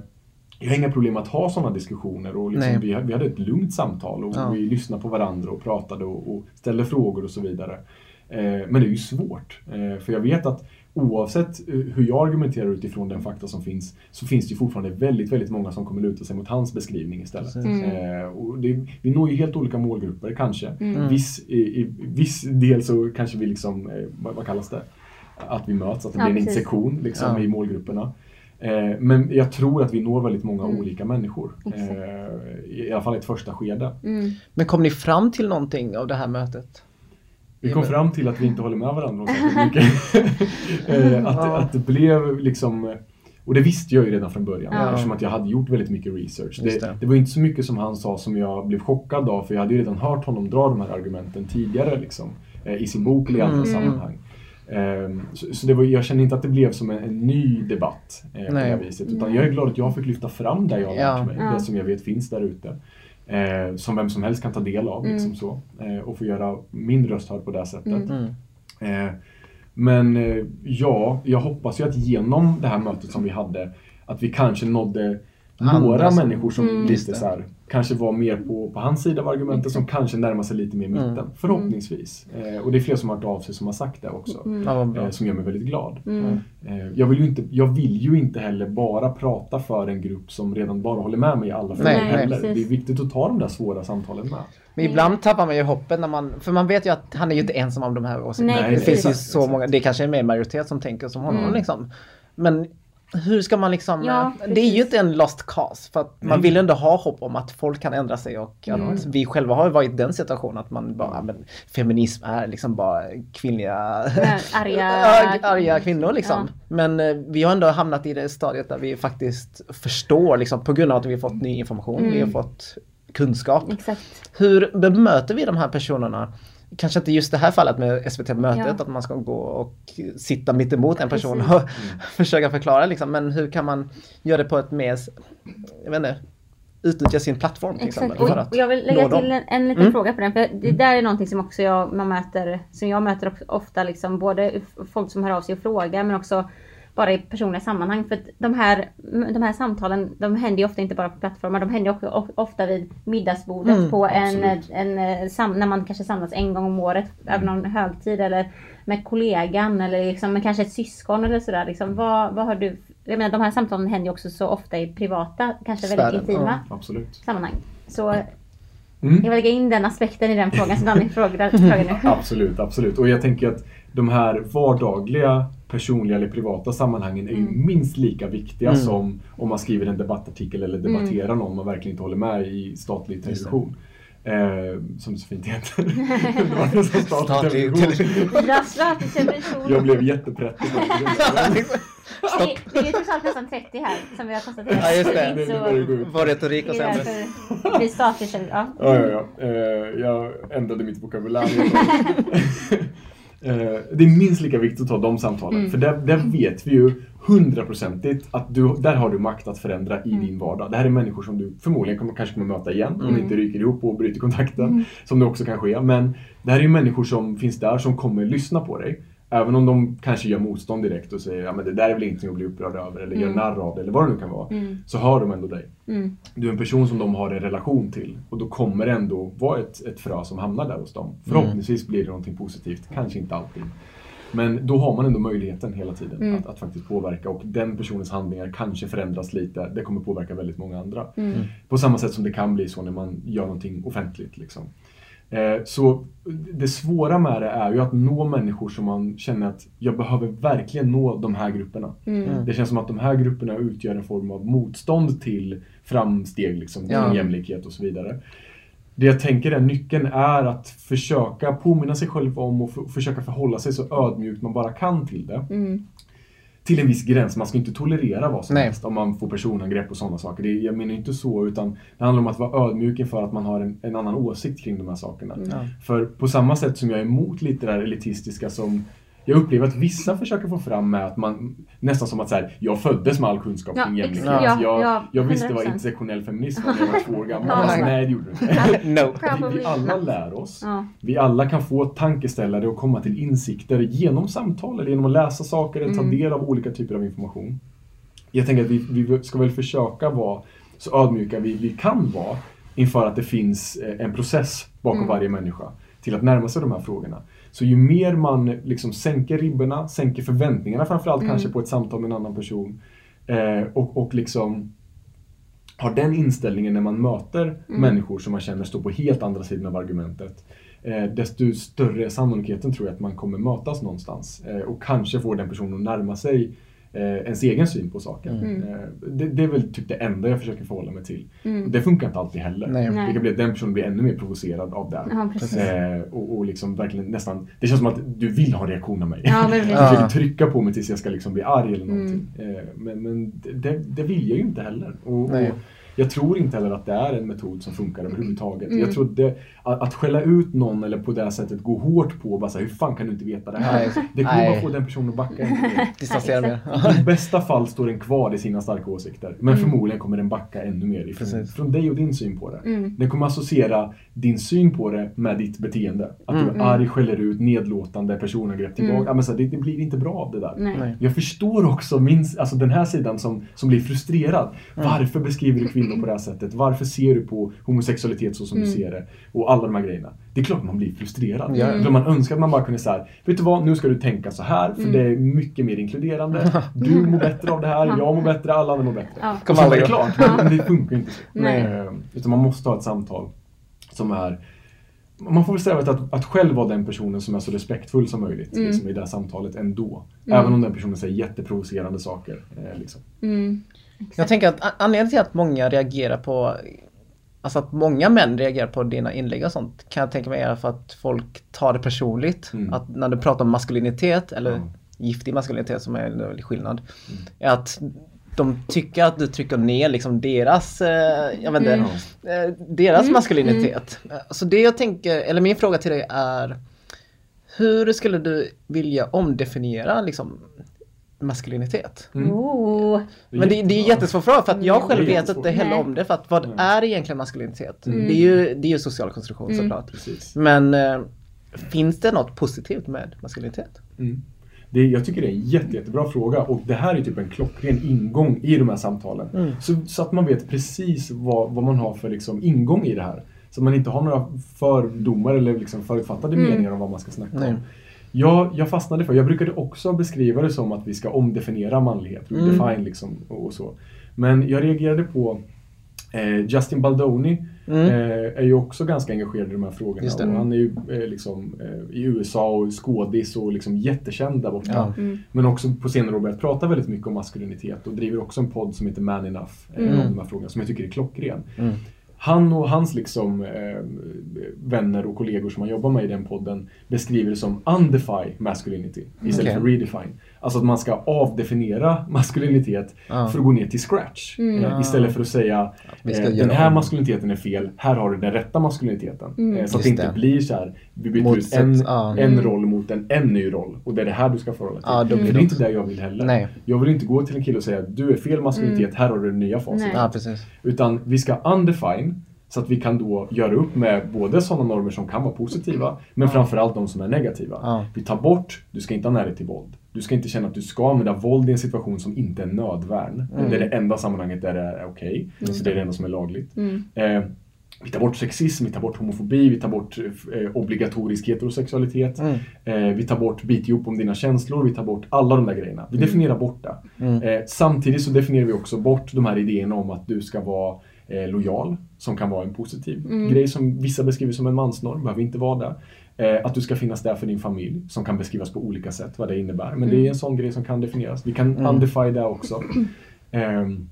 jag har inga problem att ha sådana diskussioner och liksom vi, vi hade ett lugnt samtal och Ja. vi lyssnade på varandra och pratade och, och ställde frågor och så vidare. Eh, men det är ju svårt. Eh, för jag vet att oavsett eh, hur jag argumenterar utifrån den fakta som finns så finns det ju fortfarande väldigt, väldigt många som kommer luta sig mot hans beskrivning istället. Mm. Eh, och det, vi når ju helt olika målgrupper kanske. Mm. Viss, i, I viss del så kanske vi liksom, eh, vad, vad kallas det? Att vi möts, att det Ja, blir en precis. intersektion liksom, Ja. i målgrupperna. Eh, men jag tror att vi når väldigt många Mm. olika människor. Eh, I alla fall i ett första skede. Mm. Men kom ni fram till någonting av det här mötet? Vi kom fram till att vi inte håller med varandra särskilt mycket. Eh, att, Ja. att det blev liksom och det visste jag ju redan från början Ja. eftersom att jag hade gjort väldigt mycket research. Det, det. det var inte så mycket som han sa som jag blev chockad av för jag hade ju redan hört honom dra de här argumenten tidigare liksom, eh, i sin bok eller i andra Mm. sammanhang. Ehm, Så, så det var, jag känner inte att det blev som en, en ny debatt eh, på det viset. Utan jag är glad att jag fick lyfta fram det jag har Ja. lärt mig. Ja. Det som jag vet finns där ute. Eh, som vem som helst kan ta del av. Mm. Liksom så, eh, och få göra min röst hörd på det sättet. Mm. Mm. Eh, men eh, ja, jag hoppas ju att genom det här mötet som vi hade att vi kanske nådde några människor som Mm. Lite så här, kanske var mer på, på hans sida av argumenten som kanske närmar sig lite mer mitten. Mm. Förhoppningsvis. Eh, och det är fler som har hört av sig som har sagt det också. Mm. Eh, som gör mig väldigt glad. Mm. Eh, jag, vill ju inte, jag vill ju inte heller bara prata för en grupp som redan bara håller med mig i alla frågor heller. precis. Det är viktigt att ta de där svåra samtalen med. Men ibland tappar man ju hoppet när man, för man vet ju att han är ju inte ensam om de här åsikterna. Nej, det finns ju så många, det kanske är mer majoritet som tänker som honom Mm. liksom. Men hur ska man liksom, Ja, eh, det är ju inte en lost cause för att man Nej. vill ändå ha hopp om att folk kan ändra sig och att Mm. vi själva har varit i den situationen att man bara, men feminism är liksom bara kvinnliga Ja, arga- arga, arga kvinnor liksom. Ja. Men eh, vi har ändå hamnat i det stadiet där vi faktiskt förstår liksom på grund av att vi har fått ny information, vi har Mm. fått kunskap. Exakt. Hur bemöter vi de här personerna? Kanske inte just det här fallet med SVT-mötet, Ja. att man ska gå och sitta mitt emot en person Precis. och försöka förklara liksom. Men hur kan man göra det på ett mer, jag vet inte, utnyttja sin plattform till Exakt. exempel. Och, jag vill lägga till en, en liten Mm. fråga på den. För det där är någonting som också jag, man möter, som jag möter of- ofta liksom, både folk som hör av sig och frågar men också bara i personliga sammanhang. För de här, de här samtalen, de händer ju ofta inte bara på plattformar, de händer också of- ofta vid middagsbordet Mm, på en, en, eh, sam, när man kanske samlas en gång om året, över någon högtid eller med kollegan eller liksom med kanske ett syskon eller sådär. Liksom, vad, vad har du, jag menar de här samtalen händer ju också så ofta i privata, kanske väldigt Sfären, intima Absolut. sammanhang. Så Mm. jag vill lägga in den aspekten i den frågan som Danny frågar nu. Absolut, absolut. Och jag tänker att de här vardagliga, personliga eller privata sammanhangen är ju Mm. minst lika viktiga Mm. som om man skriver en debattartikel eller debatterar någon man verkligen inte håller med i statlig det. television. Eh, som det så fint heter. Det var det statlig Statlig television. Television. Jag blev jätteprättig. Det är- Det är ju trots allt nästan 30 här som vi har konstaterat. Ja, just det. är det ut. Vår retorik och Det är sen... därför det television. Ja. Ja, ja, ja. Eh, jag ändrade mitt vokabulär. Eh, det är minst lika viktigt att ta de samtalen. Mm. För där, där vet vi ju hundraprocentigt att du, där har du makt att förändra i Mm. din vardag. Det här är människor som du förmodligen kommer, kanske kommer möta igen om Mm. ni inte ryker ihop och bryter kontakten. Mm. Som det också kan ske. Men det här är ju människor som finns där som kommer lyssna på dig. Även om de kanske gör motstånd direkt och säger ja men det där är väl ingenting att bli upprörd över eller gör Mm. narr av det eller vad det nu kan vara. Mm. Så hör de ändå dig. Mm. Du är en person som de har en relation till och då kommer det ändå vara ett, ett frö som hamnar där hos dem. Förhoppningsvis blir det någonting positivt, kanske inte alltid. Men då har man ändå möjligheten hela tiden Mm. att, att faktiskt påverka och den personens handlingar kanske förändras lite. Det kommer påverka väldigt många andra. Mm. På samma sätt som det kan bli så när man gör någonting offentligt. Liksom. Eh, så det svåra med det är ju att nå människor som man känner att jag behöver verkligen nå de här grupperna. Mm. Det känns som att de här grupperna utgör en form av motstånd till framsteg, liksom, till Ja. jämlikhet och så vidare. Det jag tänker är nyckeln är att försöka påminna sig själv om och försöka förhålla sig så ödmjukt man bara kan till det. Mm. Till en viss gräns. Man ska inte tolerera vad som Nej. helst om man får personangrepp och sådana saker. Det, jag menar inte så, utan det handlar om att vara ödmjuk inför att man har en, en annan åsikt kring de här sakerna. Mm. För på samma sätt som jag är emot lite det här elitistiska som jag upplever att vissa försöker få fram med att man nästan som att så här, jag föddes med all kunskap Ja, kring jämlikhet. ja, jag, ja, jag visste vad 100%. intersektionell feminism var när jag var två år gammal. Ja. Alltså, nej, det gjorde du inte. no. Vi, vi alla lär oss. Ja. Vi alla kan få tankeställare och komma till insikter genom samtal eller genom att läsa saker eller ta Mm. del av olika typer av information. Jag tänker att vi, vi ska väl försöka vara så ödmjuka vi, vi kan vara inför att det finns eh, en process bakom Mm. varje människa till att närma sig de här frågorna. Så ju mer man liksom sänker ribborna, sänker förväntningarna framförallt Mm. kanske på ett samtal med en annan person eh, och, och liksom har den inställningen när man möter Mm. människor som man känner står på helt andra sidan av argumentet. Eh, desto större är sannolikheten tror jag att man kommer mötas någonstans. Eh, och kanske får den personen att närma sig eh, ens egen syn på saken. Mm. Eh, det, det är väl typ det enda jag försöker förhålla mig till. Mm. Det funkar inte alltid heller. Nej. Nej. Det kan bli att den personen blir ännu mer provocerad av det. Ja. Eh, och, och liksom verkligen nästan, det känns som att du vill ha en reaktion av mig. Ja. Du försöker trycka på mig tills jag ska liksom bli arg eller Mm. någonting. Eh, men men det, det vill jag ju inte heller. Och, Nej. och jag tror inte heller att det är en metod som funkar överhuvudtaget. Mm. Jag tror att, det, att, att skälla ut någon eller på det här sättet gå hårt på och bara säga hur fan kan du inte veta det här? Nej. Det kommer bara få den personen att backa mer. Distansera mig. I bästa fall står den kvar i sina starka åsikter. Men Mm. förmodligen kommer den backa ännu mer ifrån, Precis. från dig och din syn på det. Mm. Den kommer associera din syn på det med ditt beteende. Att Mm. du är arg, skäller ut, nedlåtande, personangrepp tillbaka. Mm. Ja, men så här, det, det blir inte bra av det där. Nej. Nej. Jag förstår också min, alltså den här sidan som, som blir frustrerad. Mm. Varför beskriver du kvinnor på det här sättet? Varför ser du på homosexualitet så som Mm. du ser det? Och alla de här grejerna. Det är klart man blir frustrerad. Ja. För man önskar att man bara kunde säga vet du vad, nu ska du tänka så här för Mm. det är mycket mer inkluderande. Du mår bättre av det här, jag mår bättre, alla andra mår bättre. Ja. Och så är det klart, men det funkar inte så. Nej. Eh, Utan man måste ha ett samtal som är man får väl sträva efter att, att själv vara den personen som är så respektfull som möjligt Mm. liksom, i det här samtalet ändå. Mm. Även om den personen säger jätteprovocerande saker. Eh, liksom. Mm. Jag tänker att anledningen till att många reagerar på Alltså att många män reagerar på dina inlägg och sånt kan jag tänka mig är för att folk tar det personligt. Mm. Att när du pratar om maskulinitet eller Ja. giftig maskulinitet som är en väldig skillnad. Mm. Är att de tycker att du trycker ner liksom deras, eh, jag vet inte, Mm. eh, deras Mm, maskulinitet. Så det jag tänker, eller min fråga till dig är Hur skulle du vilja omdefiniera liksom maskulinitet? Mm. Oh. Men det, det är jättesvår fråga för att jag Mm. själv vet inte heller Nej. om det. För att vad Mm. är egentligen maskulinitet? Mm. Det, är ju, det är ju social konstruktion Mm. såklart. Precis. Men eh, finns det något positivt med maskulinitet? Mm. Det, jag tycker det är en jätte, jättebra fråga och det här är typ en klockren ingång i de här samtalen. Mm. Så, så att man vet precis vad, vad man har för liksom ingång i det här. Så att man inte har några fördomar eller liksom förutfattade Mm. meningar om vad man ska snacka Nej. om. Jag, jag fastnade för, jag brukade också beskriva det som att vi ska omdefiniera manlighet, Mm. redefine liksom och, och så. Men jag reagerade på eh, Justin Baldoni Mm. eh, är ju också ganska engagerad i de här frågorna. Just det. Och han är ju eh, liksom, eh, i USA och skådis och liksom jättekänd där borta. Ja. Mm. Men också på senare år börjat prata väldigt mycket om maskulinitet och driver också en podd som heter Man Enough eh, Mm. om de här frågorna som jag tycker är klockren. Mm. Han och hans liksom, eh, vänner och kollegor som han jobbar med i den podden beskriver det som undefy masculinity istället Okej. för redefine. Alltså att man ska avdefiniera maskulinitet Ja. för att gå ner till scratch. Mm. Eh, istället för att säga eh, den här om. maskuliniteten är fel, här har du den rätta maskuliniteten. Mm. Eh, så att Just det inte det. blir så här, vi byter ut en, ja. en Mm. roll mot en, en ny roll och det är det här du ska förhålla dig till. Ja, då För blir det är inte det jag vill heller. Nej. Jag vill inte gå till en kille och säga du är fel maskulinitet, här har du det nya. Ja, precis. Utan vi ska undefine Så att vi kan då göra upp med både sådana normer som kan vara positiva, men framförallt de som är negativa. Ja. Vi tar bort, du ska inte ha närhet till våld. Du ska inte känna att du ska använda våld i en situation som inte är nödvärn. Det är det enda sammanhanget där det är okej. Så det är det enda som är lagligt. Eh, vi tar bort sexism, vi tar bort homofobi, vi tar bort eh, obligatorisk heterosexualitet. Eh, vi tar bort bit ihop om dina känslor, vi tar bort alla de där grejerna. Vi definierar bort det. Eh, samtidigt så definierar vi också bort de här idéerna om att du ska vara eh, lojal, som kan vara en positiv grej som vissa beskriver som en mansnorm, behöver inte vara det. Eh, att du ska finnas där för din familj, som kan beskrivas på olika sätt vad det innebär. Men det är en sån grej som kan definieras. Vi kan undefy det också. Ehm,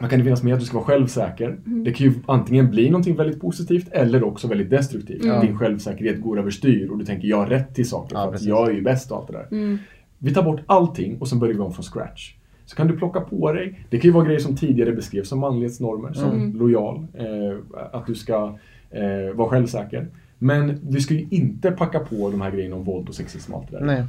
vad kan det finnas med? Att du ska vara självsäker. Det kan ju antingen bli någonting väldigt positivt eller också väldigt destruktivt. Att din självsäkerhet går överstyr och du tänker jag har rätt till saker Ja, för att jag är ju bäst och allt det där. Vi tar bort allting och sen börjar vi om från scratch. Så kan du plocka på dig, det kan ju vara grejer som tidigare beskrevs som manlighetsnormer, som lojal, eh, att du ska eh, vara självsäker. Men vi ska ju inte packa på de här grejerna om våld och sexism och allt det där Nej.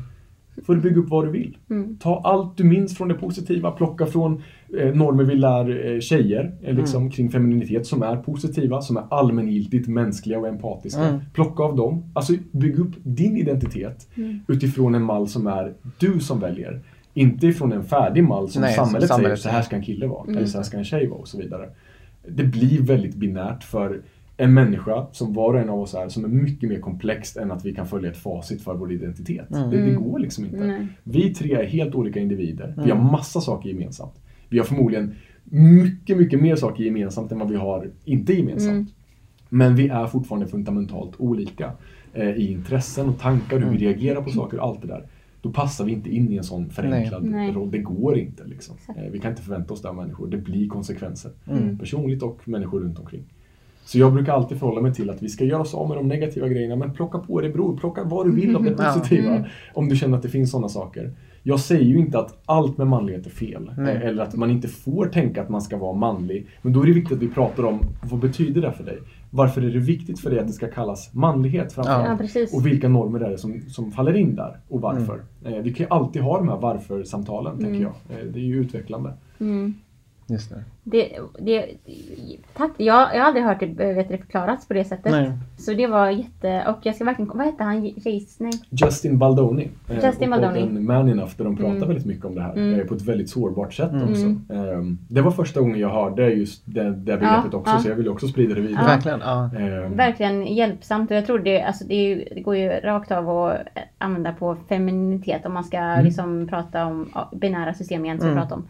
får du bygga upp vad du vill. Ta allt du minns från det positiva, plocka från eh, normer vi lär eh, tjejer eh, liksom, kring femininitet som är positiva, som är allmängiltigt mänskliga och empatiska. Plocka av dem. Alltså bygg upp din identitet utifrån en mall som är du som väljer. Inte ifrån en färdig mall som Nej, som samhället, samhället säger så här ska en kille vara, eller så här ska en tjej vara och så vidare. Det blir väldigt binärt för en människa, som var och en av oss är, som är mycket mer komplext än att vi kan följa ett facit för vår identitet. Det, det går liksom inte. Nej. Vi tre är helt olika individer. Vi har massa saker gemensamt. Vi har förmodligen mycket, mycket mer saker gemensamt än vad vi har inte gemensamt. Men vi är fortfarande fundamentalt olika eh, i intressen och tankar, hur vi reagerar på saker och allt det där. Då passar vi inte in i en sån förenklad Nej. roll. Det går inte. Liksom. Eh, vi kan inte förvänta oss det av människor. Det blir konsekvenser. Personligt och människor runt omkring. Så jag brukar alltid förhålla mig till att vi ska göra oss av med de negativa grejerna, men plocka på dig bror. Plocka vad du vill av det positiva. Om du känner att det finns sådana saker. Jag säger ju inte att allt med manlighet är fel. Nej. eh, Eller att man inte får tänka att man ska vara manlig. Men då är det viktigt att vi pratar om vad betyder det för dig? Varför är det viktigt för dig att det ska kallas manlighet framförallt? Ja. Och vilka normer är det som, som faller in där? Och varför? Mm. Eh, vi kan ju alltid ha de här varför-samtalen, tänker jag. Eh, det är ju utvecklande. Mm. Just det. Det, det, tack, jag, jag har aldrig hört det eh, vet du, förklarats på det sättet. Nej. Så det var jätte... Och jag ska verkligen... Vad hette han? Jace? Nej. Justin Baldoni. eh, Justin och Baldoni. podden Man Enough där de pratar Mm. väldigt mycket om det här Mm. eh, på ett väldigt sårbart sätt Mm. också. Ehm, Det var första gången jag hörde just det, det begreppet också ja. så jag vill också sprida det vidare. Verkligen. Ja. Ehm, Verkligen hjälpsamt och jag tror det, alltså det, ju, det går ju rakt av att använda på femininitet om man ska Mm. liksom prata om ja, binära system igen som vi Mm. pratar om.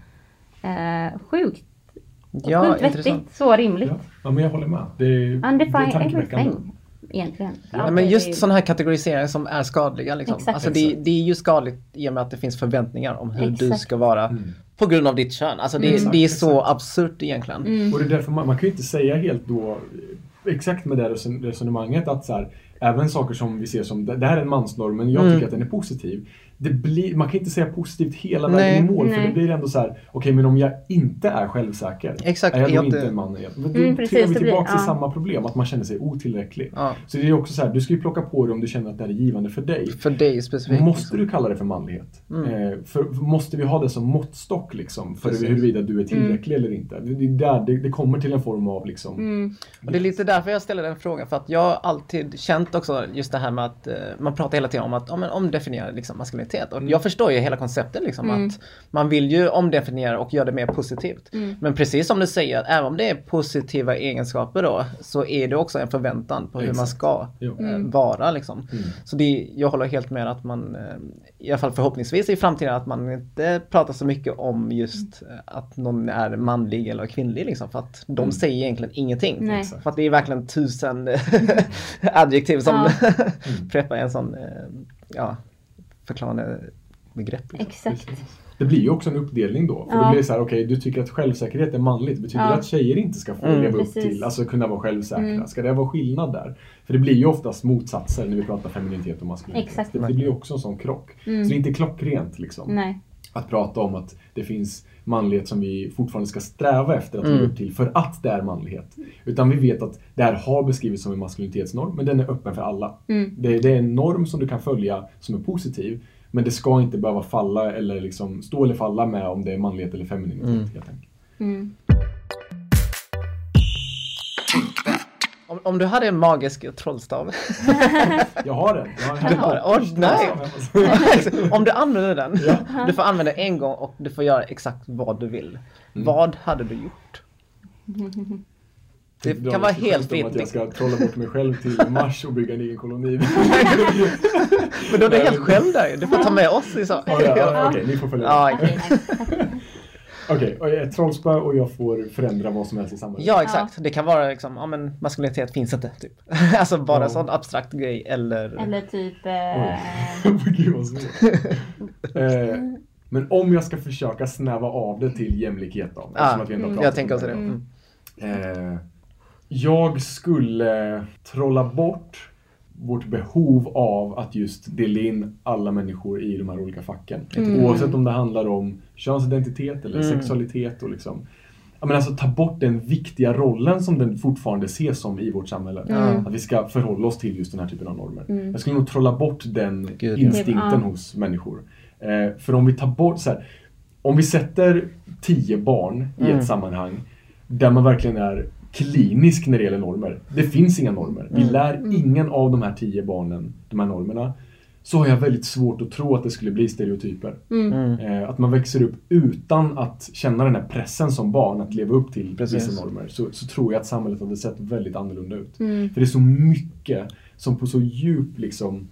Eh, sjukt, Ja, sjukt vettigt, så rimligt. Ja, ja, men jag håller med. Det, är- det är everything egentligen. Ja, men just ju- sådana här kategoriseringar som är skadliga. Liksom. Exakt. Alltså det, det är ju skadligt i och med att det finns förväntningar om hur du Exakt. ska vara Mm. på grund av ditt kön. Alltså det, Exakt, det är så exakt. absurt egentligen. Mm. Och det är därför man, man kan ju inte säga helt då exakt med det reson- resonemanget att så här, även saker som vi ser som det det här är en mansnorm men jag Mm. tycker att den är positiv. Det blir, man kan inte säga positivt hela Nej. vägen i mål för Nej. det blir ändå så här, okej men om jag inte är självsäker, Exakt, är jag då jag inte inte- en man igen? Men då Mm, precis, trillar vi tillbaka till ja. samma problem, att man känner sig otillräcklig. Ja, Så det är också så här, du ska ju plocka på dig om du känner att det här är givande för dig. för dig specifikt. Måste liksom. du kalla det för manlighet? Mm. Eh, för, måste vi ha det som måttstock liksom, för Precis. huruvida du är tillräcklig eller inte? Det, det, är där, det, det kommer till en form av liksom, Mm. Och det är lite därför jag ställer den frågan. För att jag har alltid känt också just det här med att eh, man pratar hela tiden om att ja, men omdefiniera liksom, maskulinitet. Och jag förstår ju hela konceptet liksom Mm. att man vill ju omdefiniera och göra det mer positivt. Mm. Men precis som du säger, även om det är positiva egenskaper då så är det också en förväntan på hur man Exakt. ska Jo. eh, Mm. vara liksom. Mm. Så det, jag håller helt med att man, eh, i alla fall förhoppningsvis i framtiden, att man inte pratar så mycket om just eh, att någon är manlig eller kvinnlig liksom. För att de Mm. säger egentligen ingenting. Nej. För att det är verkligen tusen adjektiv som Ja. preppar en sån, ja, förklarande begrepp. Liksom. Exakt. Det blir ju också en uppdelning då. För Ja. då blir det så här, okej, du tycker att självsäkerhet är manligt. Betyder Ja. det att tjejer inte ska få Mm. leva upp Precis. till, alltså kunna vara självsäkra? Mm. Ska det vara skillnad där? För det blir ju oftast motsatser när vi pratar femininitet och maskulinitet. Exakt. Det, det blir ju också en sån krock. Mm. Så det är inte klockrent liksom. Nej. Att prata om att det finns manlighet som vi fortfarande ska sträva efter att Mm. leva upp till för att det är manlighet. Utan vi vet att det här har beskrivits som en maskulinitetsnorm, men den är öppen för alla. Mm. Det, det är en norm som du kan följa som är positiv, men det ska inte behöva falla eller liksom stå eller falla med om det är manlighet eller femininitet. Mm. Helt enkelt. Mm. Om, om du hade en magisk trollstav. Jag har den. Jag har Du har den? Oj, nej. om du använder den. Du får använda den en gång och du får göra exakt vad du vill. Mm. Vad hade du gjort? Det Dra kan vara ett helt fritt. att jag ska trolla bort mig själv till Mars och bygga en egen koloni. Men då är du helt själv där Du får ta med oss i så. Ja, ja, ja, Okej, ni får följa med. Ja, Okej, nej. Okej, och ett trollspö och jag får förändra vad som helst i samhället. Ja exakt, det kan vara liksom, ja men maskulinitet finns inte typ. alltså bara Ja. en sån abstrakt grej eller... Eller typ... Eh, Gud vad eh, men om jag ska försöka snäva av det till jämlikhet då. Ja, att vi ändå har mm, pratat jag tänker också det. Mm. Eh, jag skulle trolla bort vårt behov av att just dela in alla människor i de här olika facken. Mm. Oavsett om det handlar om könsidentitet eller Mm. sexualitet och liksom Ja, men alltså ta bort den viktiga rollen som den fortfarande ses som i vårt samhälle. Mm. Att vi ska förhålla oss till just den här typen av normer. Mm. Jag skulle nog trolla bort den Gud, instinkten ja. hos människor. Eh, för om vi tar bort så här, om vi sätter tio barn i Mm. ett sammanhang där man verkligen är klinisk när det gäller normer. Det finns inga normer. Vi Mm. lär ingen av de här tio barnen de här normerna. Så har jag väldigt svårt att tro att det skulle bli stereotyper. mm. Mm. Eh, att man växer upp utan att känna den här pressen som barn att leva upp till Precis. vissa normer. Så, så tror jag att samhället hade sett väldigt annorlunda ut. Mm. För det är så mycket som på så djup, liksom,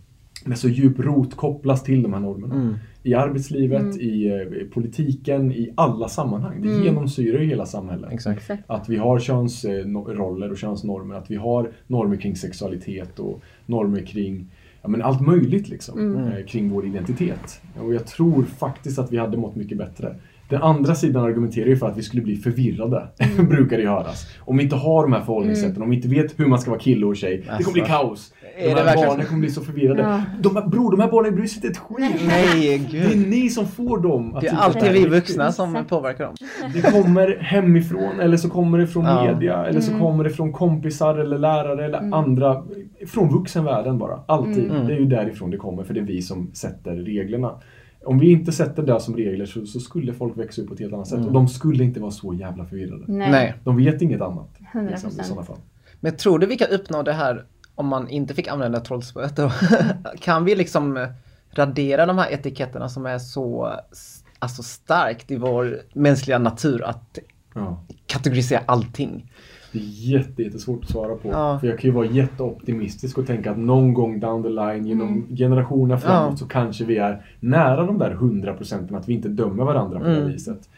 med så djup rot kopplas till de här normerna. Mm. I arbetslivet, Mm. i, eh, i politiken, i alla sammanhang. Det Mm. genomsyrar ju hela samhället. Exakt. Exakt. Att vi har könsroller och könsnormer, att vi har normer kring sexualitet och normer kring ja, men allt möjligt liksom, Mm. eh, kring vår identitet. Och jag tror faktiskt att vi hade mått mycket bättre. Den andra sidan argumenterar ju för att vi skulle bli förvirrade, Mm. brukar det höras. Om vi inte har de här förhållningssätten, om vi inte vet hur man ska vara kille och tjej, det Alltså. kommer bli kaos. Är De det här verkligen barnen kommer bli så förvirrade. Ja. De här, bror, de här barnen bryr sig inte ett skit. Nej, Det är gud. ni som får dem att Det är alltid det vi är vuxna som påverkar dem. Det kommer hemifrån eller så kommer det från Ja. media eller så Mm. kommer det från kompisar eller lärare eller Mm. andra. Från vuxenvärlden bara. Alltid. Mm. Det är ju därifrån det kommer för det är vi som sätter reglerna. Om vi inte sätter det som regler så, så skulle folk växa upp på ett helt annat sätt Mm. och de skulle inte vara så jävla förvirrade. Nej. De vet inget annat. 100%. Liksom, I sådana fall. Men tror du vi kan uppnå det här om man inte fick använda trollspöet? kan vi liksom radera de här etiketterna som är så alltså starkt i vår mänskliga natur att Ja. kategorisera allting? Det är jätte, jättesvårt att svara på. Ja. För jag kan ju vara jätteoptimistisk och tänka att någon gång down the line, genom generationer framåt, Ja. så kanske vi är nära de där 100 procenten, att vi inte dömer varandra på det Mm. viset.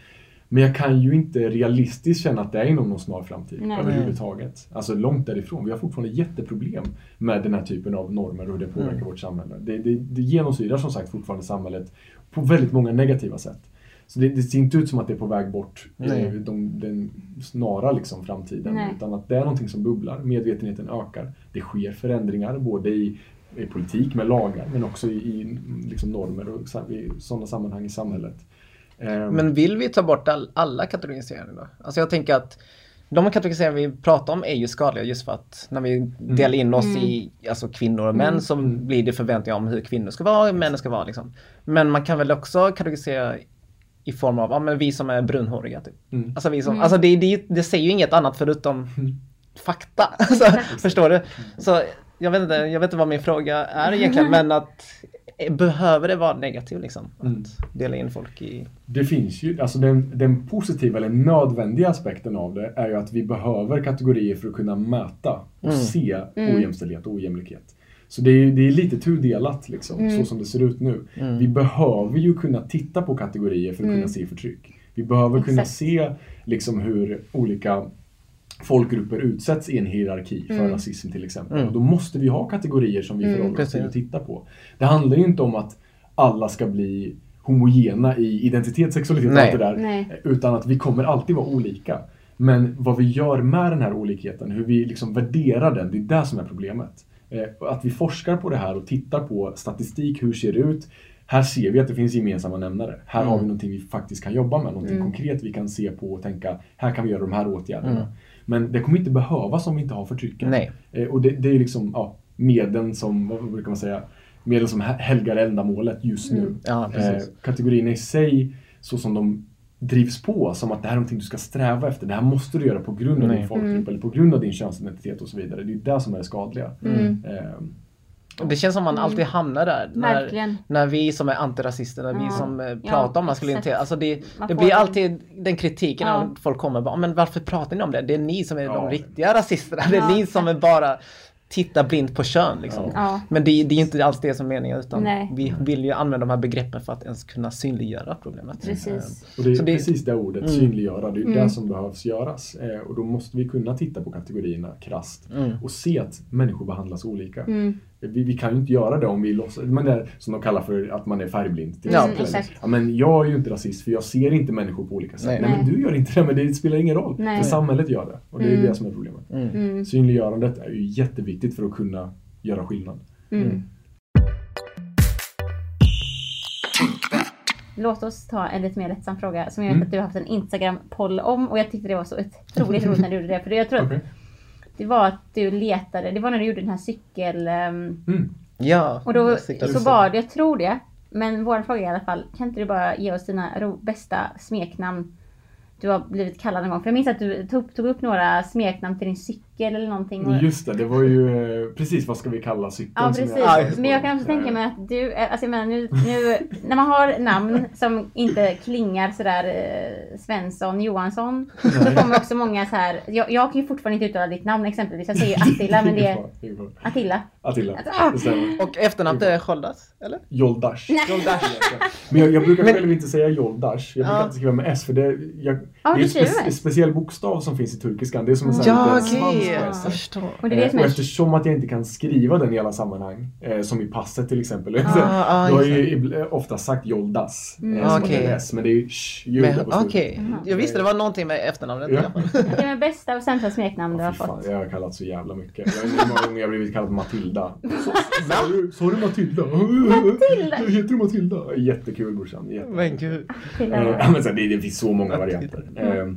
Men jag kan ju inte realistiskt känna att det är inom någon snar framtid Nej. överhuvudtaget. Alltså långt därifrån. Vi har fortfarande jätteproblem med den här typen av normer och hur det påverkar Mm. vårt samhälle. Det, det, det genomsyrar som sagt fortfarande samhället på väldigt många negativa sätt. Så det, det ser inte ut som att det är på väg bort i Nej. de, den snara liksom, framtiden. Nej. Utan att det är någonting som bubblar. Medvetenheten ökar. Det sker förändringar både i, i politik med lagar men också i, i liksom, normer och i sådana sammanhang i samhället. Ehm, Men vill vi ta bort all, alla kategoriseringar då? Alltså jag tänker att de kategoriseringar vi pratar om är ju skadliga just för att när vi delar in oss Mm. i alltså kvinnor och män Mm. så Mm. blir det förväntningar om hur kvinnor ska vara och män ska vara. Liksom. Men man kan väl också kategorisera i form av, ja men vi som är brunhåriga typ. mm. Alltså vi som, Mm. alltså det, det, det säger ju inget annat förutom Mm. fakta. Alltså, förstår du? Så jag vet, inte, jag vet inte vad min fråga är egentligen men att eh, behöver det vara negativt liksom? Att Mm. dela in folk i... Det finns ju, alltså den, den positiva eller nödvändiga aspekten av det är ju att vi behöver kategorier för att kunna mäta och Mm. se Mm. ojämställdhet och ojämlikhet. Så det är, det är lite tudelat liksom, Mm. så som det ser ut nu. Mm. Vi behöver ju kunna titta på kategorier för att Mm. kunna se förtryck. Vi behöver kunna Exakt. se liksom hur olika folkgrupper utsätts i en hierarki för Mm. rasism till exempel. Mm. Och då måste vi ha kategorier som vi Mm. förhåller oss till och tittar på. Det handlar ju inte om att alla ska bli homogena i identitet, sexualitet och allt det där. Nej. Utan att vi kommer alltid vara olika. Men vad vi gör med den här olikheten, hur vi liksom värderar den, det är det som är problemet. Eh, Att vi forskar på det här och tittar på statistik, hur ser det ut? Här ser vi att det finns gemensamma nämnare. Här Mm. har vi någonting vi faktiskt kan jobba med, någonting Mm. konkret vi kan se på och tänka, här kan vi göra de här åtgärderna. Mm. Men det kommer inte behövas om vi inte har förtrycket. Nej. Eh, Och det, det är liksom ja, medlen som, vad brukar man säga, medel som he- helgar ändamålet just nu. Mm. Ja, Eh, kategorierna i sig, så som de drivs på som att det här är någonting du ska sträva efter. Det här måste du göra på grund av Nej. din folkgrupp eller på grund av din könsidentitet och så vidare. Det är det som är det skadliga. Mm. Ehm, Det känns som man alltid hamnar där. När, Verkligen. när vi som är antirasister, när vi Ja. som eh, Ja, pratar om maskulinitet. Alltså det, det blir alltid den kritiken Ja. när folk kommer. Bara, men varför pratar ni om det? Det är ni som är Ja. de riktiga rasisterna. Det är Ja, ni som är bara tittar blint på kön. Liksom. Ja. Men det, det är inte alls det som är meningen utan Nej. vi vill ju använda de här begreppen för att ens kunna synliggöra problemet. Precis. Och det är Så det- precis det ordet, Mm. synliggöra. Det är Mm. det som behövs göras. Eh, och då måste vi kunna titta på kategorierna krasst Mm. och se att människor behandlas olika. Mm. Vi, vi kan ju inte göra det om vi låtsas, men det är som de kallar för att man är färgblind. Till Ja, exakt. Ja, men jag är ju inte rasist för jag ser inte människor på olika sätt. Nej. Nej, men du gör inte det, men det spelar ingen roll. Nej. För samhället gör det. Och det är Mm. det som är problemet. Mm. Mm. Synliggörandet är ju jätteviktigt för att kunna göra skillnad. Mm. Låt oss ta en lite mer lättsam fråga som jag vet Mm. att du har haft en Instagram-poll om och jag tyckte det var så otroligt roligt när du gjorde det. För jag tror att Okej. Det var att du letade, det var när du gjorde den här cykel... ehm, Mm. Ja. Och då så var det, jag tror det, men vår fråga i alla fall, kan inte du bara ge oss dina ro, bästa smeknamn du har blivit kallad någon gång? För jag minns att du tog, tog upp några smeknamn till din cykel eller någonting. Och, Just det, det var ju eh, precis vad ska vi kalla cykeln Ja som precis. jag- Ja, Men jag kan också tänka mig att du, eh, alltså jag menar nu, nu när man har namn som inte klingar sådär eh, Svensson, Johansson. Så kommer också många så här. Jag, jag kan ju fortfarande inte uttala ditt namn exempelvis. Jag säger Attila men det är. Attila. Attila, Ah! det stämmer. Och efternamnet är Sköldas, eller? Joldash. Joldash. Men jag, jag brukar Men- själv inte säga Joldash. Jag brukar Ja. alltid skriva med S för det, jag, Ja, det är en spe, speciell bokstav som finns i turkiskan. Det är som en sån Ja, här svans på Jag S. förstår. Och det är det Eh, som och eftersom att jag inte kan skriva den i alla sammanhang, eh, som i passet till exempel. Ah, ah, har jag det. ju ibl- ofta sagt Joldas. Mm. eh, som okay. Men det är ju slutet. Okej, jag visste det var någonting med efternamnet Ja. Det är bästa och sämsta smeknamn du har fått. jag har kallat så jävla mycket. Jag vet inte hur många gånger jag har blivit kallad Matilda. Sa du- Matilda? Matilda? Heter du Matilda? Jättekul brorsan. Jätte- Men gud. Eh, men så, det, det finns så många varianter. Eh,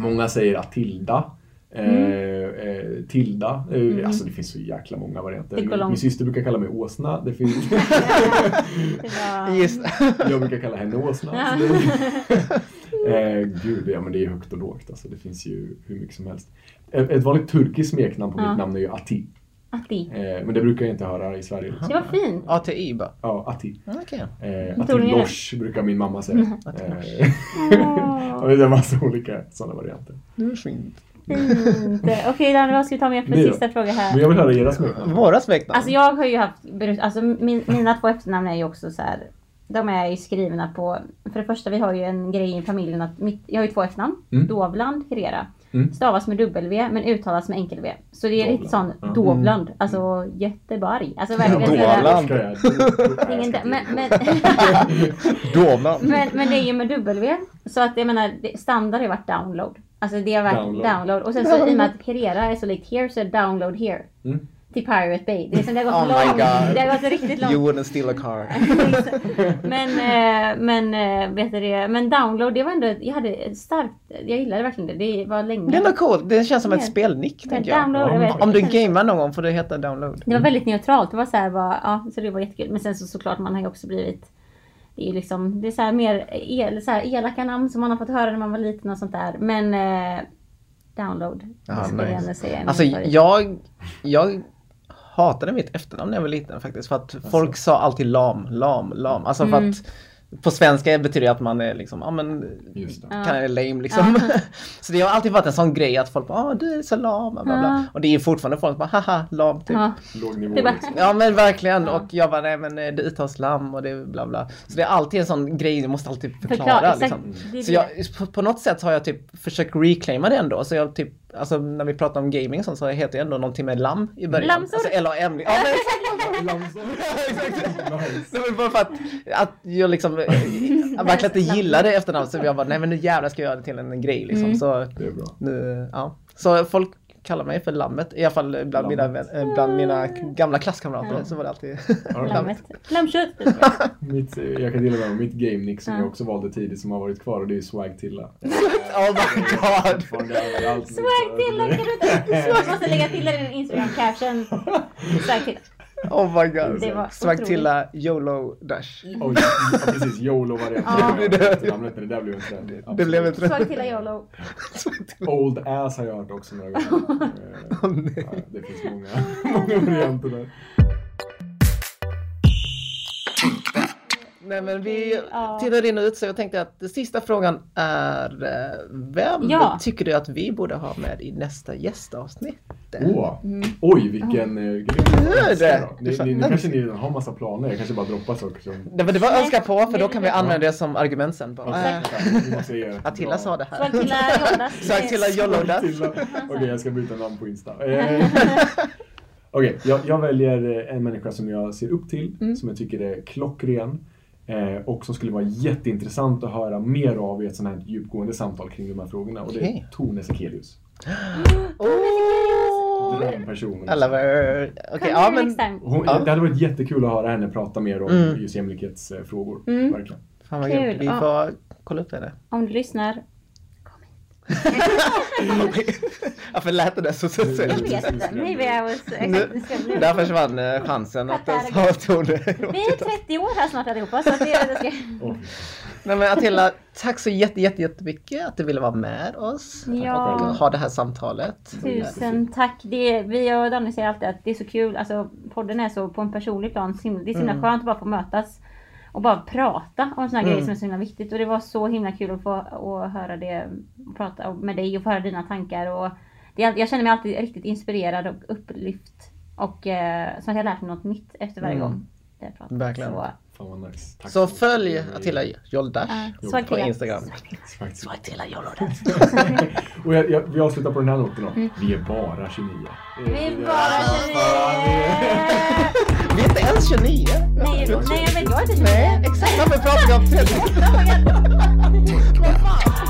många säger Atilda. Eh, eh, Tilda. Eh, Alltså det finns så jäkla många varianter. Min, min syster brukar kalla mig Åsna. Det finns, var... Jag brukar kalla henne Åsna. Ja. Så det, eh, gud, ja men det är högt och lågt. Alltså, det finns ju hur mycket som helst. Ett, ett vanligt turkiskt smeknamn på Ja. mitt namn är ju Ati. Atti. Eh, men det brukar jag inte höra i Sverige. Liksom. Det var fint. ATI bara. Ja, Atti. Okej. Eh, tror ni det? Atilosh brukar min mamma säga. Atilosh. Eh, det är en massa olika sådana varianter. Det är fint. Fint. Okej Danne, vad ska vi ta med för sista fråga Men här? jag vill höra era smeknamn. Våra smeknamn. Alltså jag har ju haft, alltså min, mina två efternamn är ju också så här. De är ju skrivna på, för det första vi har ju en grej i familjen att mitt, jag har ju två efternamn. Mm. Dovland Herrera. Mm. Stavas med W men uttalas med enkel V. Så det är Dovland. lite sån. Mm. Dovland. Alltså Göteborg. Alltså verkligen Dovland. Ingen, men, men, Dovland. men, men det är ju med W. Så att jag menar, det- standard har ju varit download. Alltså det har varit Download. download. Och sen så i och med att Herrera är så likt here så är det download here. Mm. Till Pirate Bay. Det, är som, det har gått Oh my långt. God. Det har gått riktigt långt. You wouldn't steal a car. men, eh, men, eh, vet du det, men download, det var ändå, jag hade starkt, jag gillade verkligen det. Det var länge. Det är ändå coolt. Det känns som ett spelnick, Men tänker jag. download, jag vet, Om du gamear någon gång får det heta download. Det var väldigt neutralt. Det var så här, bara, ja, så det var jättekul. Men sen så såklart man har ju också blivit det är ju liksom, det är så här mer el, så här elaka namn som man har fått höra när man var liten och sånt där. Men eh, download. Jag nice. Alltså jag, jag hatade mitt efternamn när jag var liten faktiskt. För att folk sa alltid lam, lam, lam. Alltså för Mm. att på svenska betyder det att man är liksom, ja men det. Ja. kan är lame liksom. så det har alltid varit en sån grej att folk bara, ah, du är så lam, bla, bla. Ja. Och det är ju fortfarande folk som bara, haha, lam typ. Ja. Låg nivå liksom. Ja men verkligen Ja. och jag bara nej men eh, det uttalas lam och det är bla bla. Så det är alltid en sån grej du måste alltid förklara. Förklara, exakt. liksom. Så jag, på, på något sätt har jag typ försökt reclaima det ändå. Så jag typ, alltså när vi pratar om gaming och sånt så heter det ändå någonting med lam i början. Lamsor. Alltså L-A-M. Ja men exakt. Det var bara för att, att jag liksom jag verkligen inte gillade efternamn så jag bara nej men nu jävlar ska jag göra det till en grej liksom. Mm. Så Det är bra. nu, ja. Så folk kallar mig för lammet, i alla fall bland, mina, vän- eh, bland mina gamla klasskamrater så var det alltid Lammet. Lammkött. Mitt, eh, jag kan dela med mig mitt game nick som Ja. jag också valde tidigt som har varit kvar och det är Swag Tilla. Oh my god! Fortfarande överallt. Swag till, kan du inte? Jag måste lägga till det i din Instagram caption. Swag till. Oh my god. Det var Swagtilla YOLO Dash. Oj, ja, precis. YOLO-varianten. Ja. Det det där blev en trend. Det Absolut. blev ett Svag till YOLO. Old ass har jag hört också några gånger. Eh, ja, det finns många, många varianter där. Nej men vi Ja. tittar rinner ut så jag tänkte att den sista frågan är eh, Vem Ja. tycker du att vi borde ha med i nästa gästavsnitt? Åh, Mm. Oj, vilken grej. är det? Ni, ni, nu kanske ni redan har massa planer. Jag kanske bara droppar saker som... Det var, det var Nej, önska på för då kan vi använda det som argument sen. Bara, Okej, äh, Attila sa det här. Dash. Attila. Okej, jag ska byta namn på Insta. Eh, Okej, jag, jag väljer eh, en människa som jag ser upp till, Mm. som jag tycker är klockren eh, och som skulle vara jätteintressant att höra mer av i ett sånt här djupgående samtal kring de här frågorna. Och det är. Tone Sekelius. Oh, Drömpersonen. I love her. Ja men. Hon, Ja. Det hade varit jättekul att höra henne prata mer om Mm. just jämlikhetsfrågor. Mm. Verkligen. fan vad Kul. Vi ja. får kolla upp henne. Om du lyssnar. Varför lät det där så Jag sexuellt? vet inte. Maybe I was... Nu, jag där försvann eh, chansen att ens ha Tone. Vi är 30 år här snart allihopa så att det, det ska... Nej men Attila, tack så jätte, jätte, jättemycket att du ville vara med oss. Ja. Och ha det här samtalet. Tusen tack. Det, vi och Danny säger alltid att det är så kul. Alltså, podden är så på en personlig plan. Det är så himla Mm. skönt att bara få mötas. Och bara prata om sådana Mm. grejer som är så himla viktigt. Och det var så himla kul att få att höra det. och Prata med dig och få höra dina tankar. Och det, jag känner mig alltid riktigt inspirerad och upplyft. Och eh, som att jag lärt mig något nytt efter varje Mm. gång. jag pratar. Verkligen. Så, fan vad nice. Tack Så följ Attila Joldash Ja, svag på. Instagram. Faktiskt. Attila Joldash. Och jag, jag, vi avslutar på den här noten då. Vi är bara 29. Mm. vi är bara 29! Vi är inte ens 29. Nej, nej, jag vet, jag är inte 29. Nej, exakt varför pratar vi om 30? Oh my God.